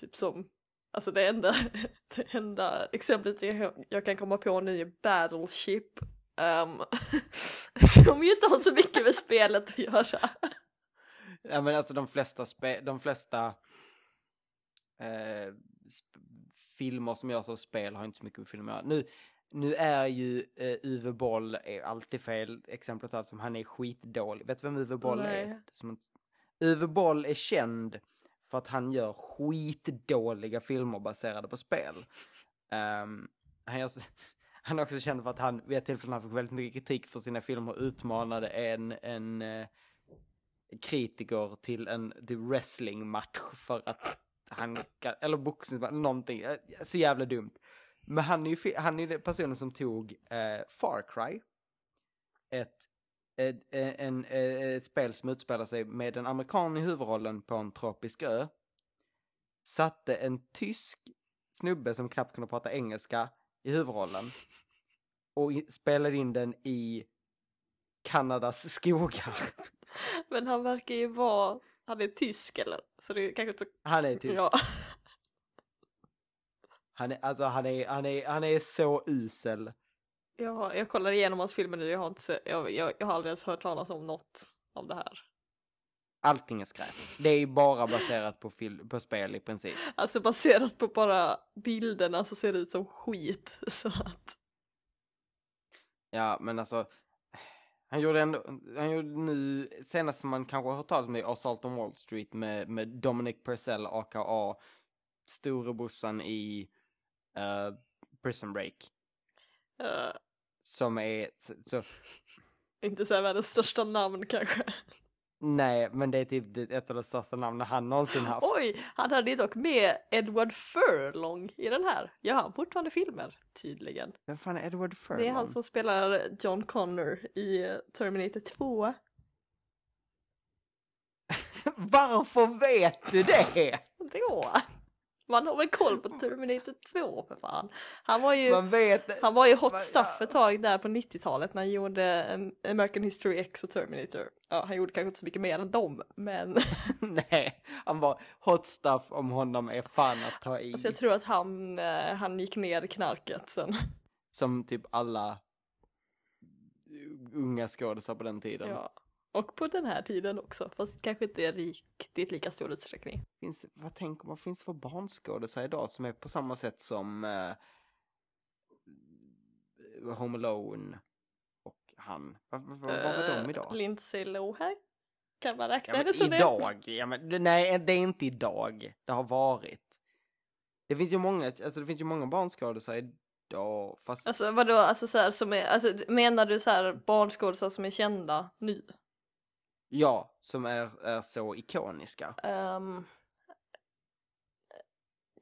typ som, alltså det enda, <laughs> det enda exemplet jag, jag kan komma på nu är Battleship. Um, <laughs> som ju inte har så mycket med spelet att göra. <laughs> Ja, men alltså de flesta, spe, de flesta eh, filmer som görs av spel har inte så mycket med film att göra. Nu, nu är ju eh, Uwe Boll är alltid fel exemplet eftersom han är skitdålig. Vet du vem Uwe Boll Nej. är? Som. Uwe Boll är känd för att han gör skitdåliga filmer baserade på spel. Um, han, gör, <laughs> han är också känd för att han vid ett tillfälle han fick väldigt mycket kritik för sina filmer utmanade en, en uh, kritiker till en till wrestlingmatch för att han, kan- eller boxningsmatch, någonting, eh, så jävla dumt. Men han är ju han är den personen som tog eh, Far Cry, ett, ett, en, eh, ett spel som utspelar sig med en amerikan i huvudrollen på en tropisk ö, satte en tysk snubbe som knappt kunde prata engelska i huvudrollen <laughs> och spelade in den i Kanadas skogar. <laughs> Men han verkar ju vara, han är tysk eller? Så det är kanske inte... Han är tysk. Ja. Han är, alltså han är, han är, han är så usel. Jag, jag kollar igenom hans filmer nu, jag har, inte, jag, jag, jag har aldrig ens hört talas om något av det här. Allting är skräp. Det är bara baserat på, fil- på spel i princip. Alltså baserat på bara bilderna så ser det ut som skit. <laughs> Så att, Ja, men alltså. Han gjorde ändå, han gjorde nu, senast som man kanske har hört talas om är Assault on Wall Street med, med Dominic Purcell, aka storebrorsan i eh, Prison Break. eh, Som är, så, inte så här världens största namn kanske. nej, men det är typ ett av de största namnen han någonsin haft. Oj, han hade ju dock med Edward Furlong i den här. Gör han fortfarande filmer? Tydligen. Vem fan är Edward Furlong? Det är han som spelar John Connor i Terminator 2. <laughs> Varför vet du det? <laughs> Då. Man har väl koll på Terminator 2 för fan. Han var ju, Man vet han var ju hot Va- stuff ett tag där på 90-talet när han gjorde um, American History X och Terminator. Ja, han gjorde kanske inte så mycket mer än dem, men <laughs> Nej, han var hot stuff om honom är fan att ta i. alltså jag tror att han, eh, han gick ner i knarket sen. Som typ alla unga skådisar på den tiden. Ja. Och på den här tiden också, fast kanske inte riktigt lika stor utsträckning. Finns det, vad tänker man, finns det för barnskådisar idag som är på samma sätt som eh, Home Alone och han? Vad vad- vad var de Eh, idag? Lindsay Lohan? Kan man räkna Ja, men som det? idag? Ja, men, det- nej, det är inte idag. Det har varit. Det finns ju många, alltså det finns ju många barnskådisar idag, fast Alltså vadå, alltså så här, som är, alltså menar du så här barnskådisar som är kända nu? Ja, som är, är så ikoniska. Ehm,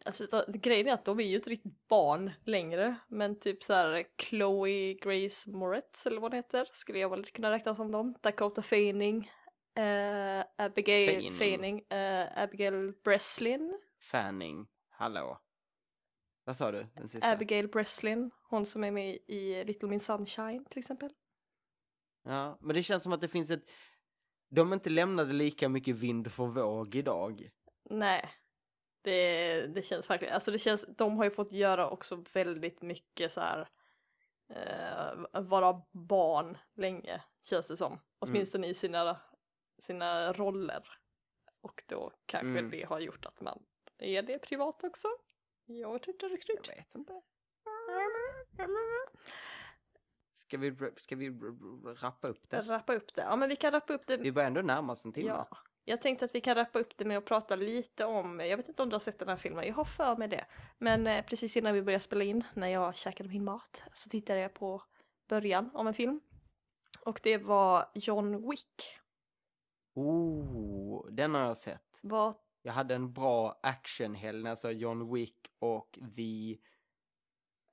Alltså grejen är att de är ju inte riktigt barn längre. Men typ så här Chloe Grace Moretz eller vad det heter skulle jag väl kunna räkna som dem. Dakota Fanning. eh, Abigail Fanning. Fanning. eh, Abigail Breslin. Fanning, hallå. Vad sa du? Den sista? Abigail Breslin. Hon som är med i Little Miss Sunshine till exempel. Ja, men det känns som att det finns ett... De inte lämnade lika mycket vind för våg idag. Nej. Det, det känns verkligen, alltså det känns, de har ju fått göra också väldigt mycket så här eh, vara barn länge känns det som. Åtminstone i sina, sina roller. Och då kanske Mm. det har gjort att man är det privat också. Jag vet inte riktigt. Jag vet inte. Ska vi, ska vi rappa upp det? Rappa upp det. Ja men vi kan rappa upp det. Vi börjar ändå närma oss en timme. Ja. Jag tänkte att vi kan rappa upp det med att prata lite om, jag vet inte om du har sett den här filmen, jag har för mig det. Men eh, precis innan vi började spela in, när jag käkade min mat, så tittade jag på början av en film. Och det var John Wick. Oh, den har jag sett. Vad, Jag hade en bra actionhelg när jag såg John Wick och The...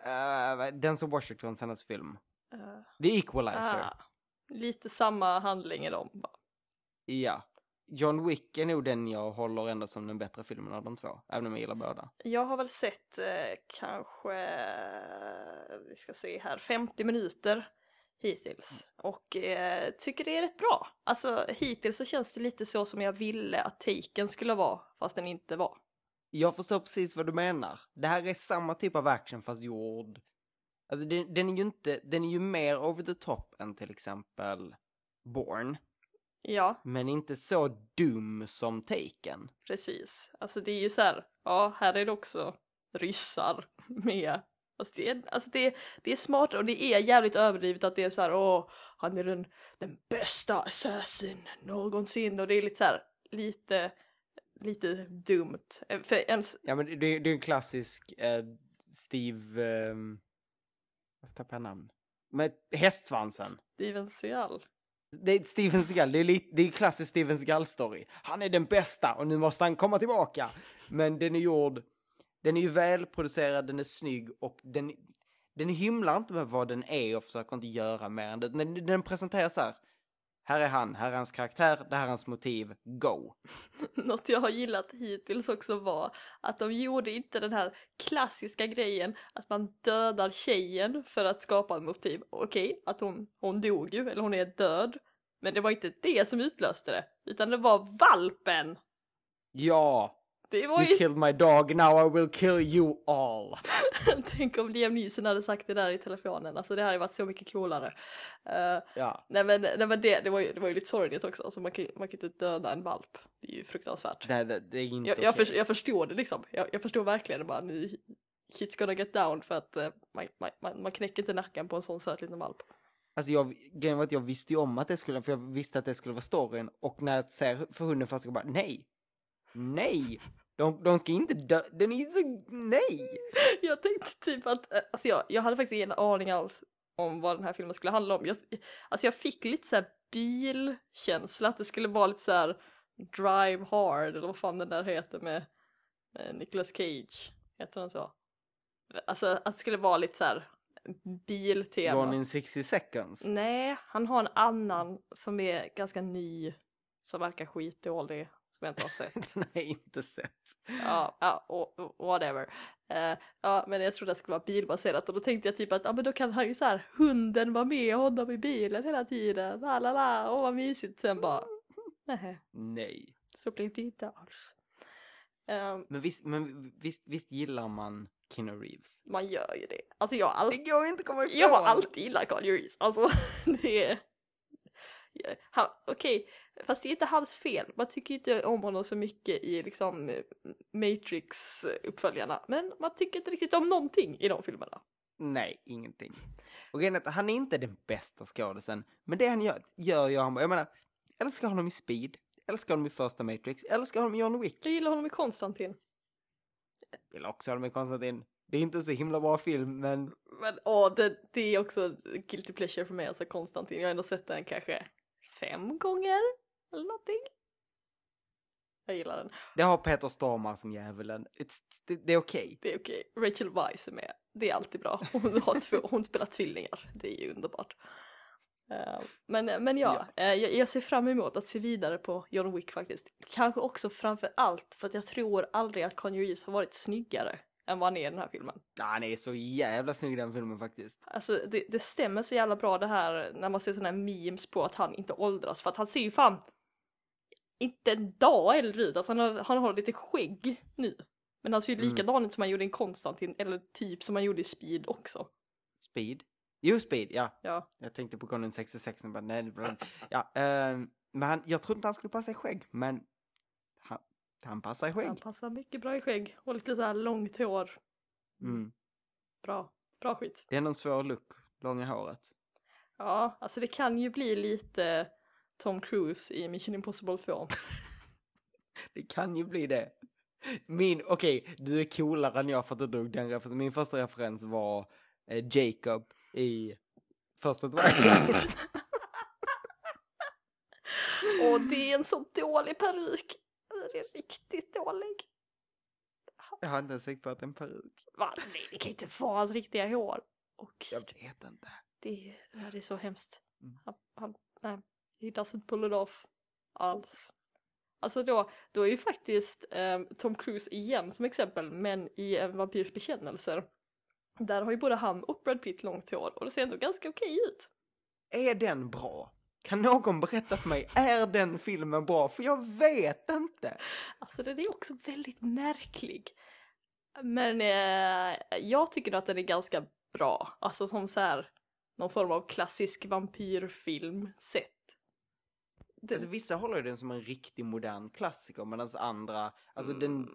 Uh, Denzel Washingtons hennes film. Eh, The Equalizer. ah, lite samma handling i dem. bara. Ja. John Wick är nog den jag håller ändå som den bättre filmen av de två. Även om jag gillar båda. Jag har väl sett eh, kanske, vi ska se här, 50 minuter hittills. Och eh, tycker det är rätt bra. Alltså hittills så känns det lite så som jag ville att taken skulle vara, fast den inte var. Jag förstår precis vad du menar. Det här är samma typ av action fast gjord... Alltså den, den är ju inte, den är ju mer over the top än till exempel Born. Ja, Men inte så dum som Taken. precis. Alltså det är ju så här, ja här är det också ryssar med. Alltså det, är, alltså det, det är smart och det är jävligt överdrivet att det är så här, åh, han är den, den bästa assassin någonsin och det är lite så här, lite, lite dumt. Eh, För ens, Ja men det, det är en klassisk eh, Steve... Um, jag tappar namn. Med hästsvansen. Steven Seagal. Det är Steven Seagal, det är, lite, det är klassisk Steven Seagal-story. Han är den bästa och nu måste han komma tillbaka. Men den är gjord, den är ju välproducerad, den är snygg och den, den hymlar inte med vad den är och försöker inte göra mer än det. Den, den presenterar så här. Här är han, här är hans karaktär, det här är hans motiv, go. <laughs> Något jag har gillat hittills också var att de gjorde inte den här klassiska grejen att man dödar tjejen för att skapa en motiv. Okej, att hon, hon dog ju, eller hon är död. Men det var inte det som utlöste det, utan det var valpen! Ja, Det var you ju... killed my dog, now I will kill you all. <laughs> Tänk om Liam Neeson hade sagt det där i telefonen, alltså det hade varit så mycket coolare. Eh, Ja, nej men, nej, men det, det, var ju, det var ju lite sorgligt också, alltså man kan, man kan inte döda en valp. Det är ju fruktansvärt. det, det, det är inte Jag, jag, okej. för, jag förstår det liksom. Jag, jag förstår verkligen bara nu shit's gonna get down för att man, man, man, man knäcker inte nacken på en sån söt liten valp. Alltså jag, grejen var att jag visste ju om att det skulle, för jag visste att det skulle vara storyn och när jag ser för hunden första gången bara nej, nej, de, de ska inte dö, den är ju så, nej. <laughs> Jag tänkte typ att, eh, alltså jag, jag hade faktiskt ingen aning alls om vad den här filmen skulle handla om. Jag, alltså jag fick lite så här bilkänsla, att det skulle vara lite så här Drive Hard eller vad fan den där heter med, med Nicolas Cage. Heter den så? Alltså att det skulle vara lite så här biltema. Gone in 60 seconds. Nej, han har en annan som är ganska ny, som verkar skitdålig, som jag inte har sett. <laughs> Jag inte sett. ja, ja och, whatever. Eh, ja, men jag trodde det skulle vara bilbaserat och då tänkte jag typ att ja, men då kan han ju så här, hunden vara med honom i bilen hela tiden, la la la, åh vad mysigt. Sen bara, nej, Nej. så blev det inte alls. Ehm, Men visst, men visst, visst gillar man Keanu Reeves? man gör ju det. Alltså jag har Det alltid går inte att komma ifrån. Jag har alltid gillat Carl Reeves. Alltså, <laughs> det är... Okej, fast det är inte hans fel. Man tycker inte om honom så mycket i liksom Matrix-uppföljarna. Men man tycker inte riktigt om någonting i de filmerna. Nej, ingenting. Och grejen att han är inte den bästa skådisen, men det han gör, gör jag Jag menar, älskar honom i Speed, älskar honom i första Matrix, älskar honom i John Wick. Jag gillar honom i Konstantin. Vill också ha honom i Konstantin. Det är inte så himla bra film, men Men åh, det, det är också guilty pleasure för mig, alltså Konstantin. Jag har ändå sett den kanske fem gånger eller någonting. Jag gillar den. Det har Peter Stormare som djävulen. Det, det är okej. Det är okej. Rachel Weisz är med. Det är alltid bra. Hon, har två, hon spelar tvillingar. Det är ju underbart. Eh, men, men ja, eh, jag, jag ser fram emot att se vidare på John Wick faktiskt. Kanske också framför allt för att jag tror aldrig att Conny Reeves har varit snyggare än vad han är i den här filmen. Ja, han är så jävla snygg i den filmen faktiskt. Alltså det, det stämmer så jävla bra det här när man ser såna här memes på att han inte åldras för att han ser ju fan inte en dag äldre ut. Alltså han har, han har lite skägg nu. Men han ser ju Mm. likadan ut som han gjorde i Konstantin eller typ som han gjorde i Speed också. Speed? Jo, Speed, ja. Ja. Jag tänkte på Conan 66 och bara, nej, det var... Ja, ehm, men han, jag trodde inte han skulle passa i skägg, men han, passar i skägg. Han passar mycket bra i skägg och lite så här långt hår. Mm. Bra, bra skit. Det är en svår look, långa håret. Ja, alltså det kan ju bli lite Tom Cruise i Mission Impossible 2. <laughs> Det kan ju bli det. Min, okej, du är coolare än jag för att du drog den referensen. Min första referens var eh, Jacob i första Twilight. <laughs> Och <laughs> det är en så dålig peruk. Är riktigt dålig. jag har inte ens tänkt på att det är en peruk. Va? Nej, det kan inte vara hans riktiga hår. Och Jag vet inte. det är, det är så hemskt. Mm. Han, han, nej, he doesn't pull it off alls. Alltså då, då är ju faktiskt ehm, Tom Cruise igen som exempel, men i En vampyrs bekännelser. Där har ju både han och Brad Pitt långt hår och det ser ändå ganska okej ut. Är den bra? Kan någon berätta för mig, är den filmen bra? För jag vet inte. Alltså den är också väldigt märklig. Men eh, jag tycker nog att den är ganska bra. Alltså som så här någon form av klassisk vampyrfilm sett. Det, Alltså, vissa håller ju den som en riktig modern klassiker medan andra, alltså den,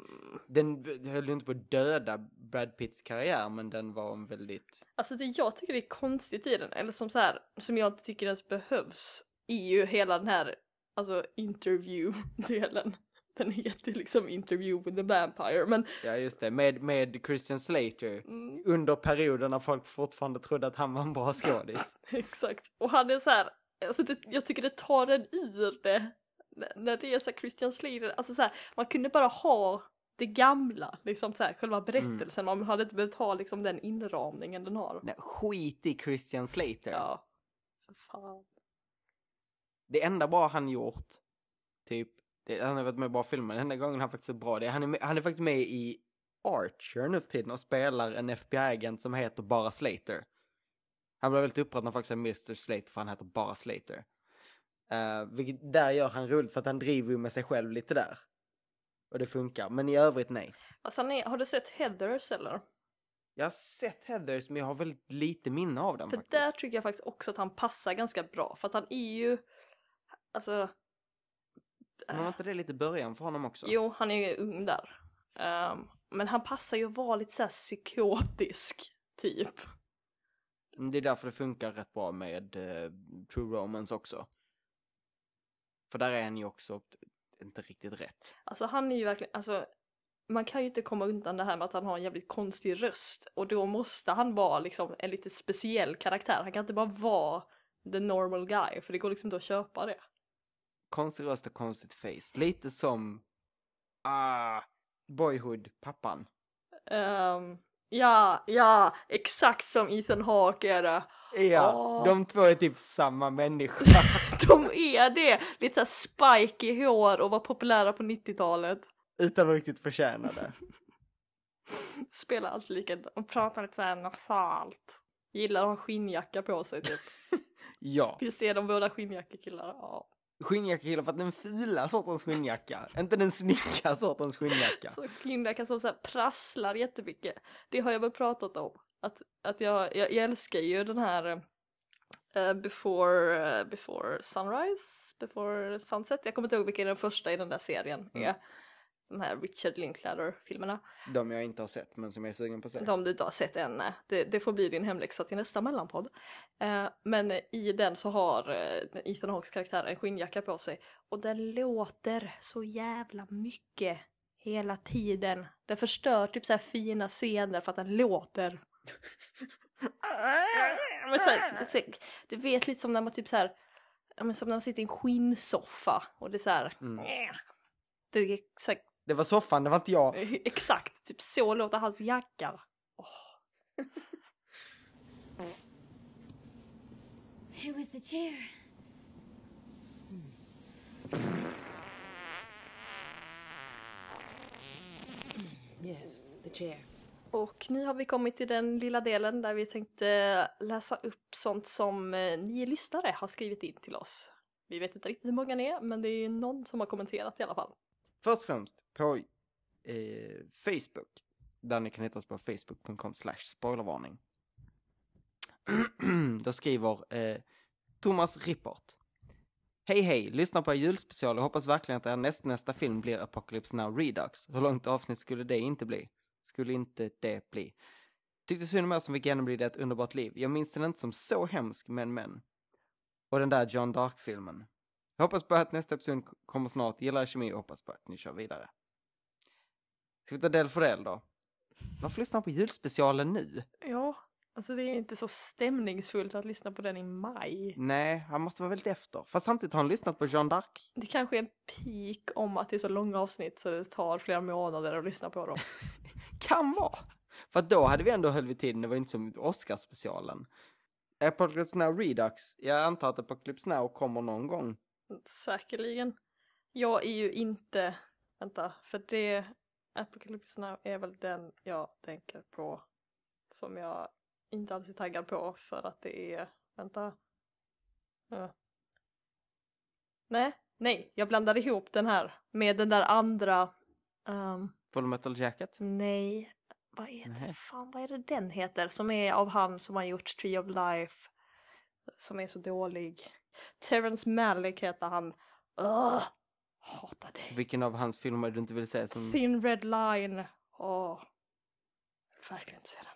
den höll ju inte på att döda Brad Pitts karriär men den var en väldigt, Alltså det jag tycker är konstigt i den, eller som så här, som jag inte tycker ens behövs, är ju hela den här, alltså interview-delen. <laughs> Den heter liksom interview with the vampire, men ja just det, med, med Christian Slater mm, under perioden när folk fortfarande trodde att han var en bra skådis. <laughs> exakt. Och han är så här, alltså det, jag tycker det tar en ur det. När det är så Christian Slater, alltså så här, man kunde bara ha det gamla, liksom så här, själva berättelsen, man hade inte behövt ha liksom den inramningen den har. Nej, skit i Christian Slater. Ja. Fan. Det enda bra han gjort, typ, det, han har varit med i bra filmer, den enda gången han faktiskt är bra, det är, han, är med, han är faktiskt med i Archer nu för tiden och spelar en FBI-agent som heter bara Slater. Han blev väldigt upprörd när folk säger Mr. Slater för han heter bara Slater. Uh, vilket där gör han roligt för att han driver ju med sig själv lite där. Och det funkar, men i övrigt nej. Alltså är, har du sett Heathers eller? Jag har sett Heathers men jag har väldigt lite minne av den För faktiskt. där tycker jag faktiskt också att han passar ganska bra för att han är ju, alltså, Men var inte det lite början för honom också? jo han är ju ung där. Ehm, men han passar ju att vara lite såhär psykotisk typ. Mm, Det är därför det funkar rätt bra med eh, True Romance också. För där är han ju också inte riktigt rätt. Alltså han är ju verkligen, alltså man kan ju inte komma undan det här med att han har en jävligt konstig röst och då måste han vara liksom en lite speciell karaktär. Han kan inte bara vara the normal guy för det går liksom inte att köpa det. Konstig röst och konstigt face. Lite som, ah, Boyhood, pappan. Ja, ja, exakt som Ethan Hawke är det. Ja, Åh. de två är typ samma människa. <laughs> De är det! Lite såhär spike i hår och var populära på 90-talet. utan att riktigt förtjäna det. <laughs> Spelar alltid likadant och pratar lite såhär nasalt. Gillar att ha skinnjacka på sig typ. <laughs> Ja, Visst är de båda skinnjackekillar? Ja. Skinnjacka för att den fula sortens skinnjacka, inte den snygga sortens skinnjacka. Så skinnjacka som såhär prasslar jättemycket. Det har jag väl pratat om. Att, att jag, jag, jag älskar ju den här eh, before, eh, before Sunrise, Before Sunset. Jag kommer inte ihåg vilken den första i den där serien är. De här Richard Linklater-filmerna. De jag inte har sett men som jag är sugen på att se. De du inte har sett än, det, det får bli din hemläxa till nästa mellanpodd. Eh, men i den så har eh, Ethan Hawkes karaktär en skinnjacka på sig och den låter så jävla mycket hela tiden. Den förstör typ så här fina scener för att den låter. <laughs> men så här, så- du vet lite som när man typ så här, som när man sitter i en skinnsoffa och det är så här. Mm. Det, är exakt, Det var soffan, det var inte jag. <laughs> exakt typ så låter hans jacka. It <laughs> was the chair. Yes, the chair. Och nu har vi kommit till den lilla delen där vi tänkte läsa upp sånt som eh, ni lyssnare har skrivit in till oss. Vi vet inte riktigt hur många ni är, men det är någon som har kommenterat i alla fall. Först och främst på eh, Facebook. Där ni kan hitta oss på facebook.com slash spoilervarning. <clears throat> Då skriver eh, Thomas Rippert. Hej hej, lyssna på er julspecial och hoppas verkligen att er nästnästa film blir Apocalypse Now Redux. Hur långt avsnitt skulle det inte bli? Skulle inte det bli? Tyckte synd om er som fick genomlida ett underbart liv. Jag minns den inte som så hemsk, men men. Och den där John Dark-filmen. Jag hoppas på att nästa episod kommer snart. Gillar kemi och hoppas på att ni kör vidare. Ska vi ta del för del då? Varför lyssnar på julspecialen nu? Ja, alltså det är inte så stämningsfullt att lyssna på den i maj. Nej, han måste vara väldigt efter. Fast samtidigt har han lyssnat på Jean d'Arc. Det kanske är en peak om att det är så långa avsnitt så det tar flera månader att lyssna på dem. <laughs> Kan vara. För då hade vi ändå höll vi tiden, det var inte som Oscarsspecialen. Apocalypse Now Redux, jag antar att Apocalypse Now kommer någon gång. Säkerligen. Jag är ju inte, vänta, för det, Apocalypse Now är väl den jag tänker på som jag inte alls är taggad på för att det är, vänta. Ja. Nej, nej, jag blandade ihop den här med den där andra, um, Full Metal Jacket. nej, vad är det, fan vad är det den heter som är av han som har gjort Tree of Life som är så dålig. Terrence Malick heter han. Ugh, hatar det. Vilken av hans filmer du inte vill se som... Thin Red Line. Åh. Vill verkligen inte se den.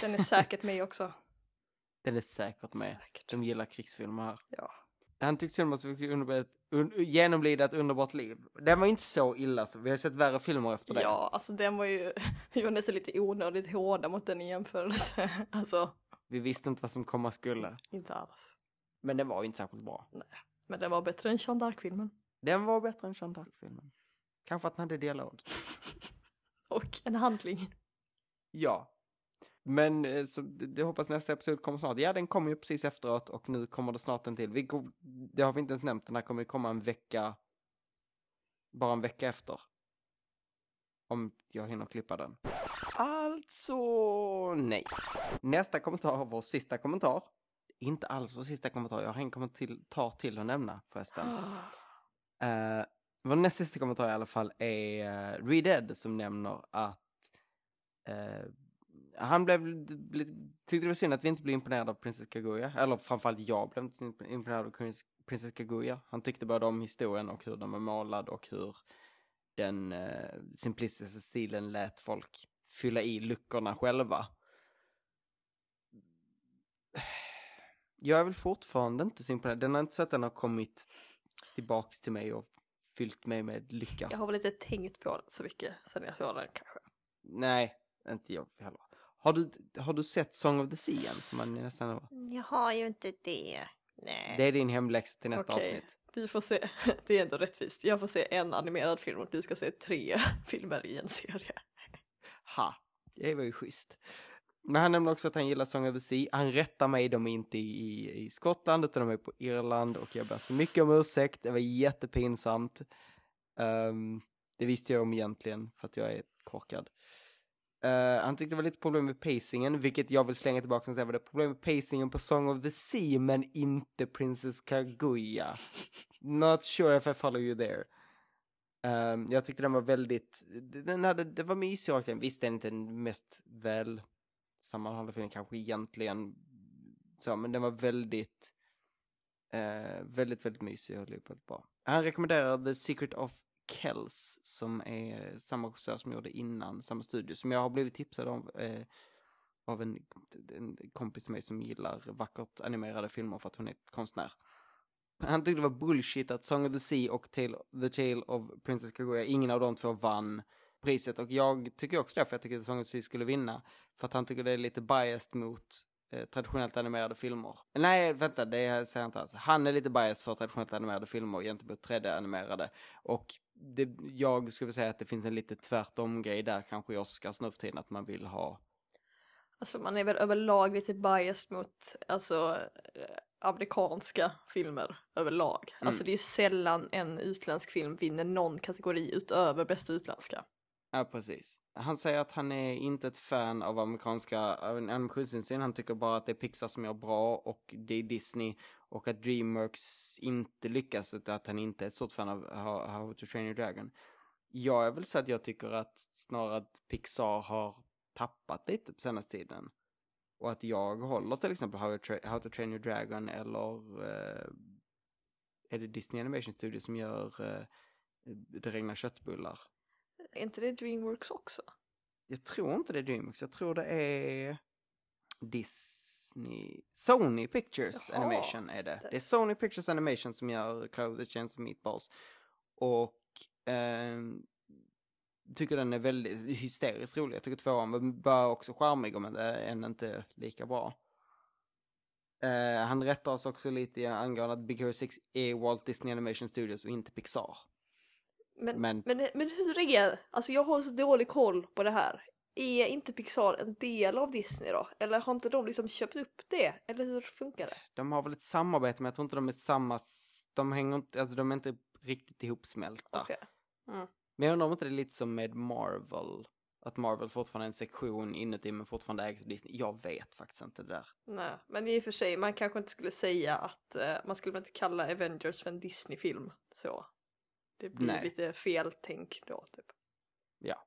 Den är säkert med också. <laughs> Den är säkert med. De gillar krigsfilmer här. Ja. Han tyckte synd om oss, vi un, genomlida ett underbart liv. Den var inte så illa, så vi har sett värre filmer efter det. Ja, alltså den var ju, <laughs> vi var nästan lite onödigt hårda mot den i jämförelse. <laughs> Alltså, Vi visste inte vad som komma skulle. inte alls. Men den var ju inte särskilt bra. Men den var bättre än Sean Dark-filmen. Den var bättre än Jean d'Arc-filmen. Kanske att den hade dialog. <laughs> Och en handling. Ja. Men eh, så, det, hoppas nästa episod kommer snart. Ja, den kommer ju precis efteråt och nu kommer det snart en till. Vi, det har vi inte ens nämnt, den här kommer ju komma en vecka, bara en vecka efter. Om jag hinner klippa den. Alltså, nej. Nästa kommentar, vår sista kommentar. Inte alls vår sista kommentar, jag har en kommentar till att nämna förresten. Uh, <gasps> vår näst sista kommentar i alla fall är uh, Redead som nämner att eh, han blev, tyckte det var synd att vi inte blev imponerade av Princess Kaguya. Eller framförallt jag blev inte imponerad av Princess- Kaguya. Han tyckte både om historien och hur den var målad och hur den eh, simplistiska stilen lät folk fylla i luckorna själva. Jag är väl fortfarande inte så imponerad. Den har inte så att den har kommit tillbaks till mig och fyllt mig med lycka. Jag har väl inte tänkt på det så mycket sen jag såg den kanske. Nej, inte jag heller. Har du, har du sett Song of the Sea än? Som man nästan... Jag har ju inte det. Nej. Det är din hemläxa till nästa Okej, avsnitt. Vi får se. <laughs> Det är ändå rättvist. Jag får se en animerad film och du ska se tre <laughs> filmer i en serie. Ha, det var ju schysst. Men han nämner också att han gillar Song of the Sea. Han rättar mig, de är inte i, i, i Skottland utan de är på Irland och jag ber så mycket om ursäkt. Det var jättepinsamt. Um, det visste jag om egentligen för att jag är korkad. Uh, han tyckte det var lite problem med pacingen, vilket jag vill slänga tillbaka och säga var det problem med pacingen på Song of the Sea men inte Princess Kaguya. Not sure if I follow you there. Um, jag tyckte den var väldigt, den hade, det var mysig och visst den är inte den mest väl sammanhållna filmen kanske egentligen så, men den var väldigt, eh, väldigt, väldigt mysig och väldigt bra. Han rekommenderar The Secret of Kells som är samma regissör som gjorde innan, samma studio, som jag har blivit tipsad om eh, av en, en kompis till mig som gillar vackert animerade filmer för att hon är konstnär. Han tyckte det var bullshit att Song of the Sea och Tale, The Tale of Princess Kaguya, ingen av de två vann priset och jag tycker också det för jag tycker att Song of the Sea skulle vinna. För att han tycker det är lite biased mot eh, traditionellt animerade filmer. Nej, vänta, det säger jag inte alls. Han är lite biased för traditionellt animerade filmer gentemot 3D-animerade. Och det, jag skulle säga att det finns en lite tvärtom-grej där kanske i Oscars nu för tiden, att man vill ha Alltså man är väl överlag lite biased mot alltså eh, amerikanska filmer överlag. Mm. Alltså det är ju sällan en utländsk film vinner någon kategori utöver bästa utländska. Ja, precis. Han säger att han är inte ett fan av amerikanska en animationsindustrin. Han tycker bara att det är Pixar som gör bra och det är Disney och att Dreamworks inte lyckas. utan Att han inte är ett stort fan av How, How to Train Your Dragon. Jag är väl så att jag tycker att snarare att Pixar har tappat lite på senaste tiden. Och att jag håller till exempel How, to Tra- How to Train Your Dragon eller eh, är det Disney Animation Studio som gör eh, Det regnar köttbullar? Är inte det Dreamworks också? Jag tror inte det är Dreamworks, jag tror det är Disney, Sony Pictures Jaha. Animation är det. Det är Sony Pictures Animation som gör Cloud the Chance of Meatballs. Och ehm, tycker den är väldigt hysteriskt rolig. Jag tycker tvåan var bara också charmig men det är än inte lika bra. Eh, han rättar oss också lite angående att Big Hero 6 är Walt Disney Animation Studios och inte Pixar. Men, Men- men... Men, hur är Alltså jag har så dålig koll på det här. Är inte Pixar en del av Disney då? Eller har inte de liksom köpt upp det? Eller hur funkar det? De har väl ett samarbete men jag tror inte de är samma, de hänger inte, alltså de är inte riktigt ihopsmälta. Okej. Mm. Men jag undrar om inte det är lite som med Marvel. Att Marvel fortfarande är en sektion inuti men fortfarande ägs av Disney. Jag vet faktiskt inte det där. Nej, men i och för sig, man kanske inte skulle säga att eh, man skulle inte kalla Avengers för en Disney-film. Så. Det blir Nej. lite fel tänk då, typ. Ja.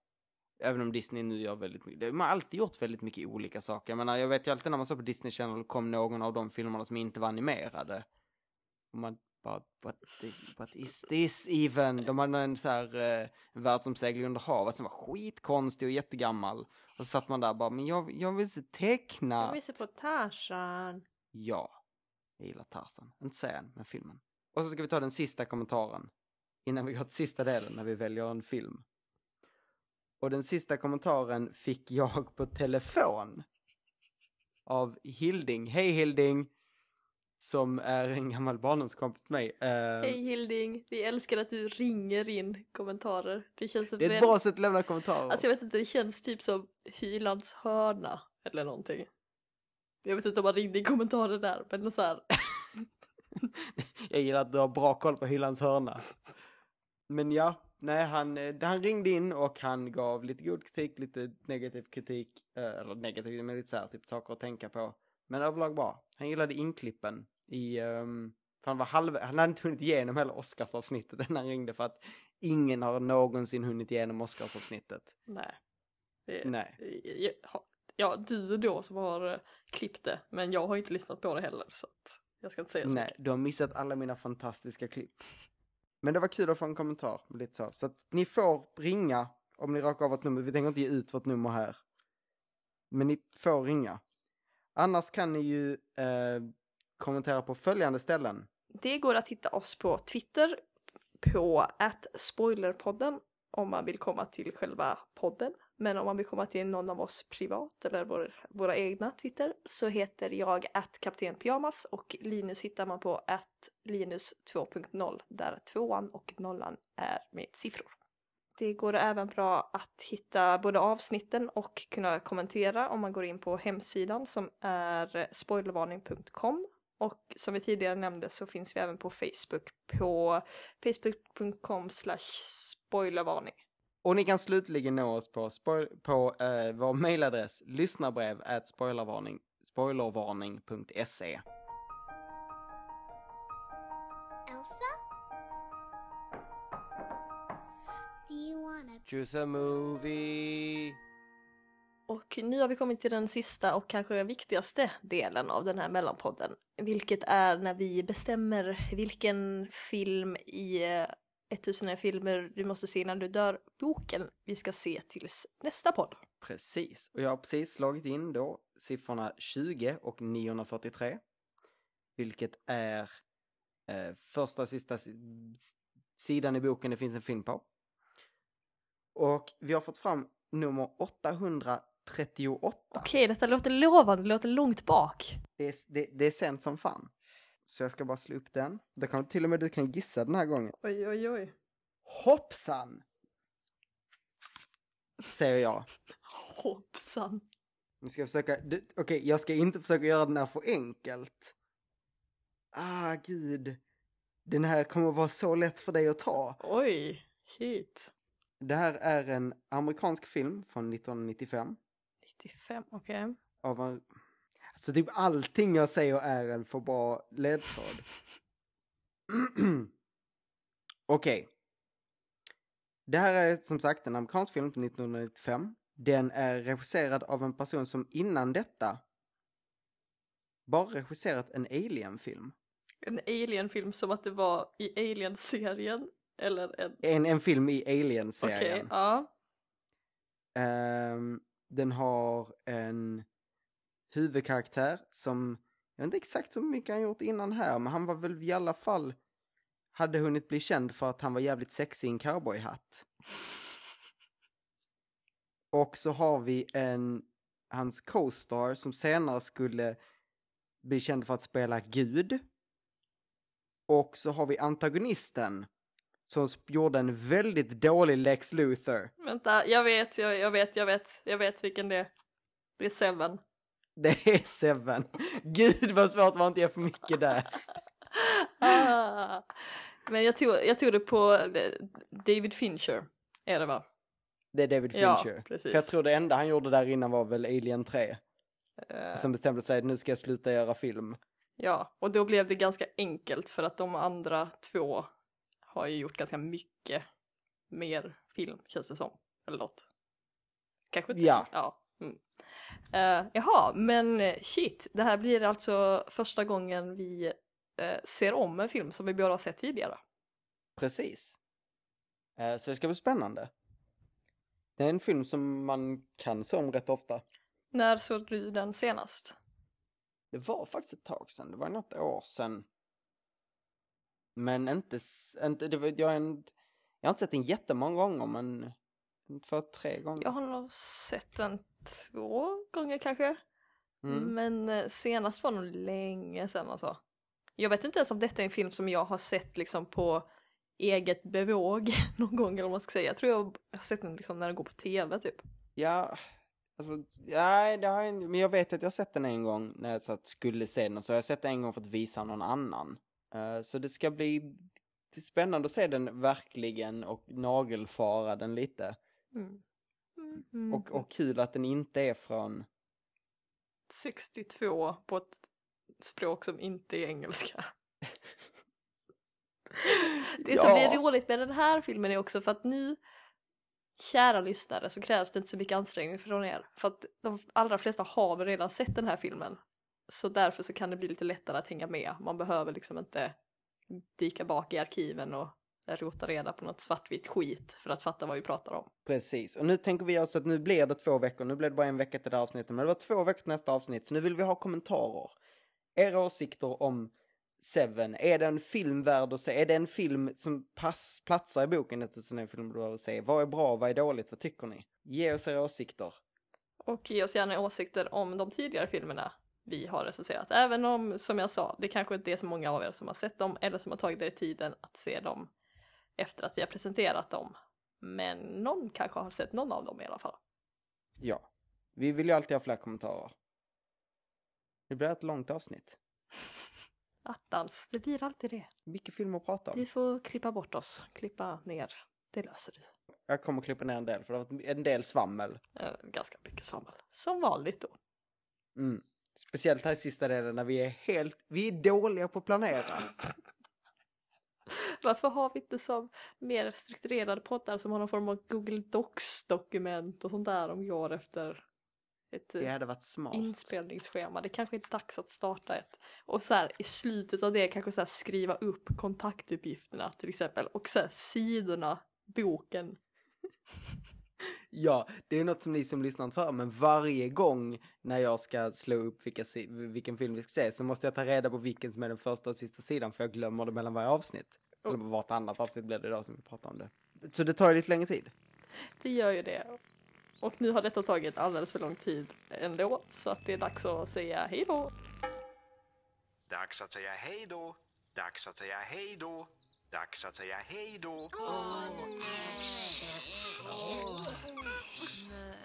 Även om Disney nu gör väldigt mycket. De har alltid gjort väldigt mycket olika saker. Jag menar, jag vet ju alltid när man såg på Disney Channel kom någon av de filmerna som inte var animerade. Och man bara, what, the- what is this even? De hade en så här eh, världsomsegling under havet som var skitkonstig och jättegammal. Och så satt man där bara, men jag, jag vill se tecknat. Jag visar på Tarzan. Ja, jag gillar Tarzan. Inte serien, men filmen. Och så ska vi ta den sista kommentaren. Innan vi går till sista delen när vi väljer en film. Och den sista kommentaren fick jag på telefon. Av Hilding. Hej Hilding! Som är en gammal barndomskompis till mig. Eh, Hej Hilding, vi älskar att du ringer in kommentarer. Det känns det är ett bra sätt att lämna kommentarer. Alltså jag vet inte, det känns typ som Hylands hörna eller någonting. Jag vet inte om man ringde i kommentarer där, men så här. <laughs> Jag gillar att du har bra koll på hyllans hörna. Men ja, nej han, eh, han ringde in och han gav lite god kritik, lite negativ kritik, eh, eller negativ, men lite så här, typ saker att tänka på. Men överlag bra. Han gillade inklippen i, um, för han var halv, han hade inte hunnit igenom hela Oscarsavsnittet när han ringde för att ingen har någonsin hunnit igenom Oscarsavsnittet. Nej. Det, Nej. Ja, Ja, du då som har eh, klippt det, men jag har inte lyssnat på det heller så att jag ska inte säga så Nej, mycket. du har missat alla mina fantastiska klipp. Men det var kul att få en kommentar, lite så. Så att ni får ringa om ni råkar av vårt nummer. Vi tänker inte ge ut vårt nummer här. Men ni får ringa. Annars kan ni ju eh, kommentera på följande ställen. Det går att hitta oss på Twitter på spoilerpodden om man vill komma till själva podden. Men om man vill komma till någon av oss privat eller vår, våra egna Twitter så heter jag att kapten pyjamas och Linus hittar man på att Linus 2.0 där tvåan och nollan är med siffror. Det går även bra att hitta både avsnitten och kunna kommentera om man går in på hemsidan som är spoilervarning.com och som vi tidigare nämnde så finns vi även på Facebook på facebook.com spoilervarning. Och ni kan slutligen nå oss på, spoil- på eh, vår mejladress lyssnarbrev at spoilervarning, spoilervarning.se. Elsa? Do you wanna Choose a movie. Och nu har vi kommit till den sista och kanske viktigaste delen av den här mellanpodden. Vilket är när vi bestämmer vilken film i eh, 1001 filmer du måste se innan du dör boken vi ska se tills nästa podd. Precis, och jag har precis slagit in då siffrorna 20 och 943. Vilket är eh, första och sista si- sidan i boken det finns en film på. Och vi har fått fram nummer 1938. Okej, detta låter lovande, det låter långt bak. Det är, det, det är sent som fan. Så jag ska bara slå upp den. Det kan till och med du kan gissa den här gången. Oj, oj, oj. Hoppsan! Säger jag. Hoppsan. Nu ska jag försöka, okej jag ska inte försöka göra den här för enkelt. Ah gud. Den här kommer vara så lätt för dig att ta. Oj, shit. Det här är en amerikansk film från 1995. 95, okej. Av en... Alltså typ allting jag säger är en för bra ledtråd. <clears throat> Okej. Det här är som sagt en amerikansk film från 1995. Den är regisserad av en person som innan detta bara regisserat en Alien-film. En Alien-film som att det var i Alien-serien? Eller en... En, en film i Okej, Alien-serien. ja. Ehm, den har en huvudkaraktär som, jag vet inte exakt hur mycket han gjort innan här, men han var väl i alla fall, hade hunnit bli känd för att han var jävligt sexig i en cowboyhatt. Och så har vi en, hans co-star som senare skulle bli känd för att spela Gud. Och så har vi antagonisten som gjorde en väldigt dålig Lex Luthor. Vänta, jag vet, jag, jag vet, jag vet, jag vet vilken det är. Det är Seven. <laughs> Det är Seven. Gud vad svårt var inte jag för mycket där. Ah. Men jag tog, jag tog det på David Fincher, är det va? Det är David Ja, Fincher. precis. För jag tror det enda han gjorde där innan var väl Alien 3. Eh, Sen bestämde sig nu ska jag sluta göra film. Ja, och då blev det ganska enkelt för att de andra två har ju gjort ganska mycket mer film känns det som. Eller något. Kanske inte? Ja. ja. Eh, jaha, men eh, shit, det här blir alltså första gången vi eh, ser om en film som vi båda har sett tidigare. Precis. Eh, Så det ska bli spännande. Det är en film som man kan se om rätt ofta. När såg du den senast? Det var faktiskt ett tag sedan, det var något år sedan. Men inte, inte det var, jag, är en, jag har inte sett den jättemånga gånger men två, tre gånger. Jag har nog sett den två gånger kanske. Mm. Men eh, senast var nog länge sedan alltså. Jag vet inte ens om detta är en film som jag har sett liksom på eget bevåg <laughs> någon gång eller vad man ska säga. Jag tror jag har sett den liksom när den går på tv typ. Ja, alltså, nej, det har jag inte, men jag vet att jag har sett den en gång när jag så att skulle se den och så har jag sett den en gång för att visa någon annan. Eh, så det ska bli det spännande att se den verkligen och nagelfara den lite. Mm. Mm. Och, och kul att den inte är från, 62 på ett språk som inte är engelska. <laughs> Det som Ja. blir roligt med den här filmen är också för att ni kära lyssnare så krävs det inte så mycket ansträngning från er. För att de allra flesta har väl redan sett den här filmen. Så därför så kan det bli lite lättare att hänga med. Man behöver liksom inte dyka bak i arkiven och rota reda på något svartvitt skit för att fatta vad vi pratar om. precis. Och nu tänker vi alltså att nu blir det två veckor, nu blir det bara en vecka till det här avsnittet, men det var två veckor till nästa avsnitt, så nu vill vi ha kommentarer. Era åsikter om Seven, är det en film värd att se? Är det en film som pass, platsar i boken 1001 film du behöver se? Vad är bra, vad är dåligt, vad tycker ni? Ge oss era åsikter. Och ge oss gärna åsikter om de tidigare filmerna vi har recenserat. Även om, som jag sa, det kanske inte är så många av er som har sett dem eller som har tagit er tiden att se dem efter att vi har presenterat dem. Men någon kanske har sett någon av dem i alla fall. Ja. Vi vill ju alltid ha fler kommentarer. Det blir ett långt avsnitt. <laughs> Attans, det blir alltid det. Mycket film att prata om. Du får klippa bort oss, klippa ner. Det löser du. Jag kommer klippa ner en del, för det har varit en del svammel. Ganska mycket svammel. Som vanligt då. Mm. Speciellt här i sista delen när vi är helt, vi är dåliga på att planera. <laughs> Varför har vi inte som mer strukturerade poddar som har någon form av Google Docs-dokument och sånt där de går efter ett eh, Det hade varit smart. inspelningsschema. Det kanske är dags att starta ett. Och så här i slutet av det kanske så här skriva upp kontaktuppgifterna till exempel och så här sidorna, boken ja, det är något som ni som lyssnar inte för, men varje gång när jag ska slå upp vilka, vilken film vi ska se så måste jag ta reda på vilken som är den första och sista sidan för jag glömmer det mellan varje avsnitt. Eller vartannat avsnitt blir det idag som vi pratar om det. Så det tar ju lite längre tid. Det gör ju det. Och nu har detta tagit alldeles för lång tid ändå, så att det är dags att säga hej då. Dags att säga hej då. Dags att säga hej då dags att säga hej då. Åh, oh, nej. Oh, nej.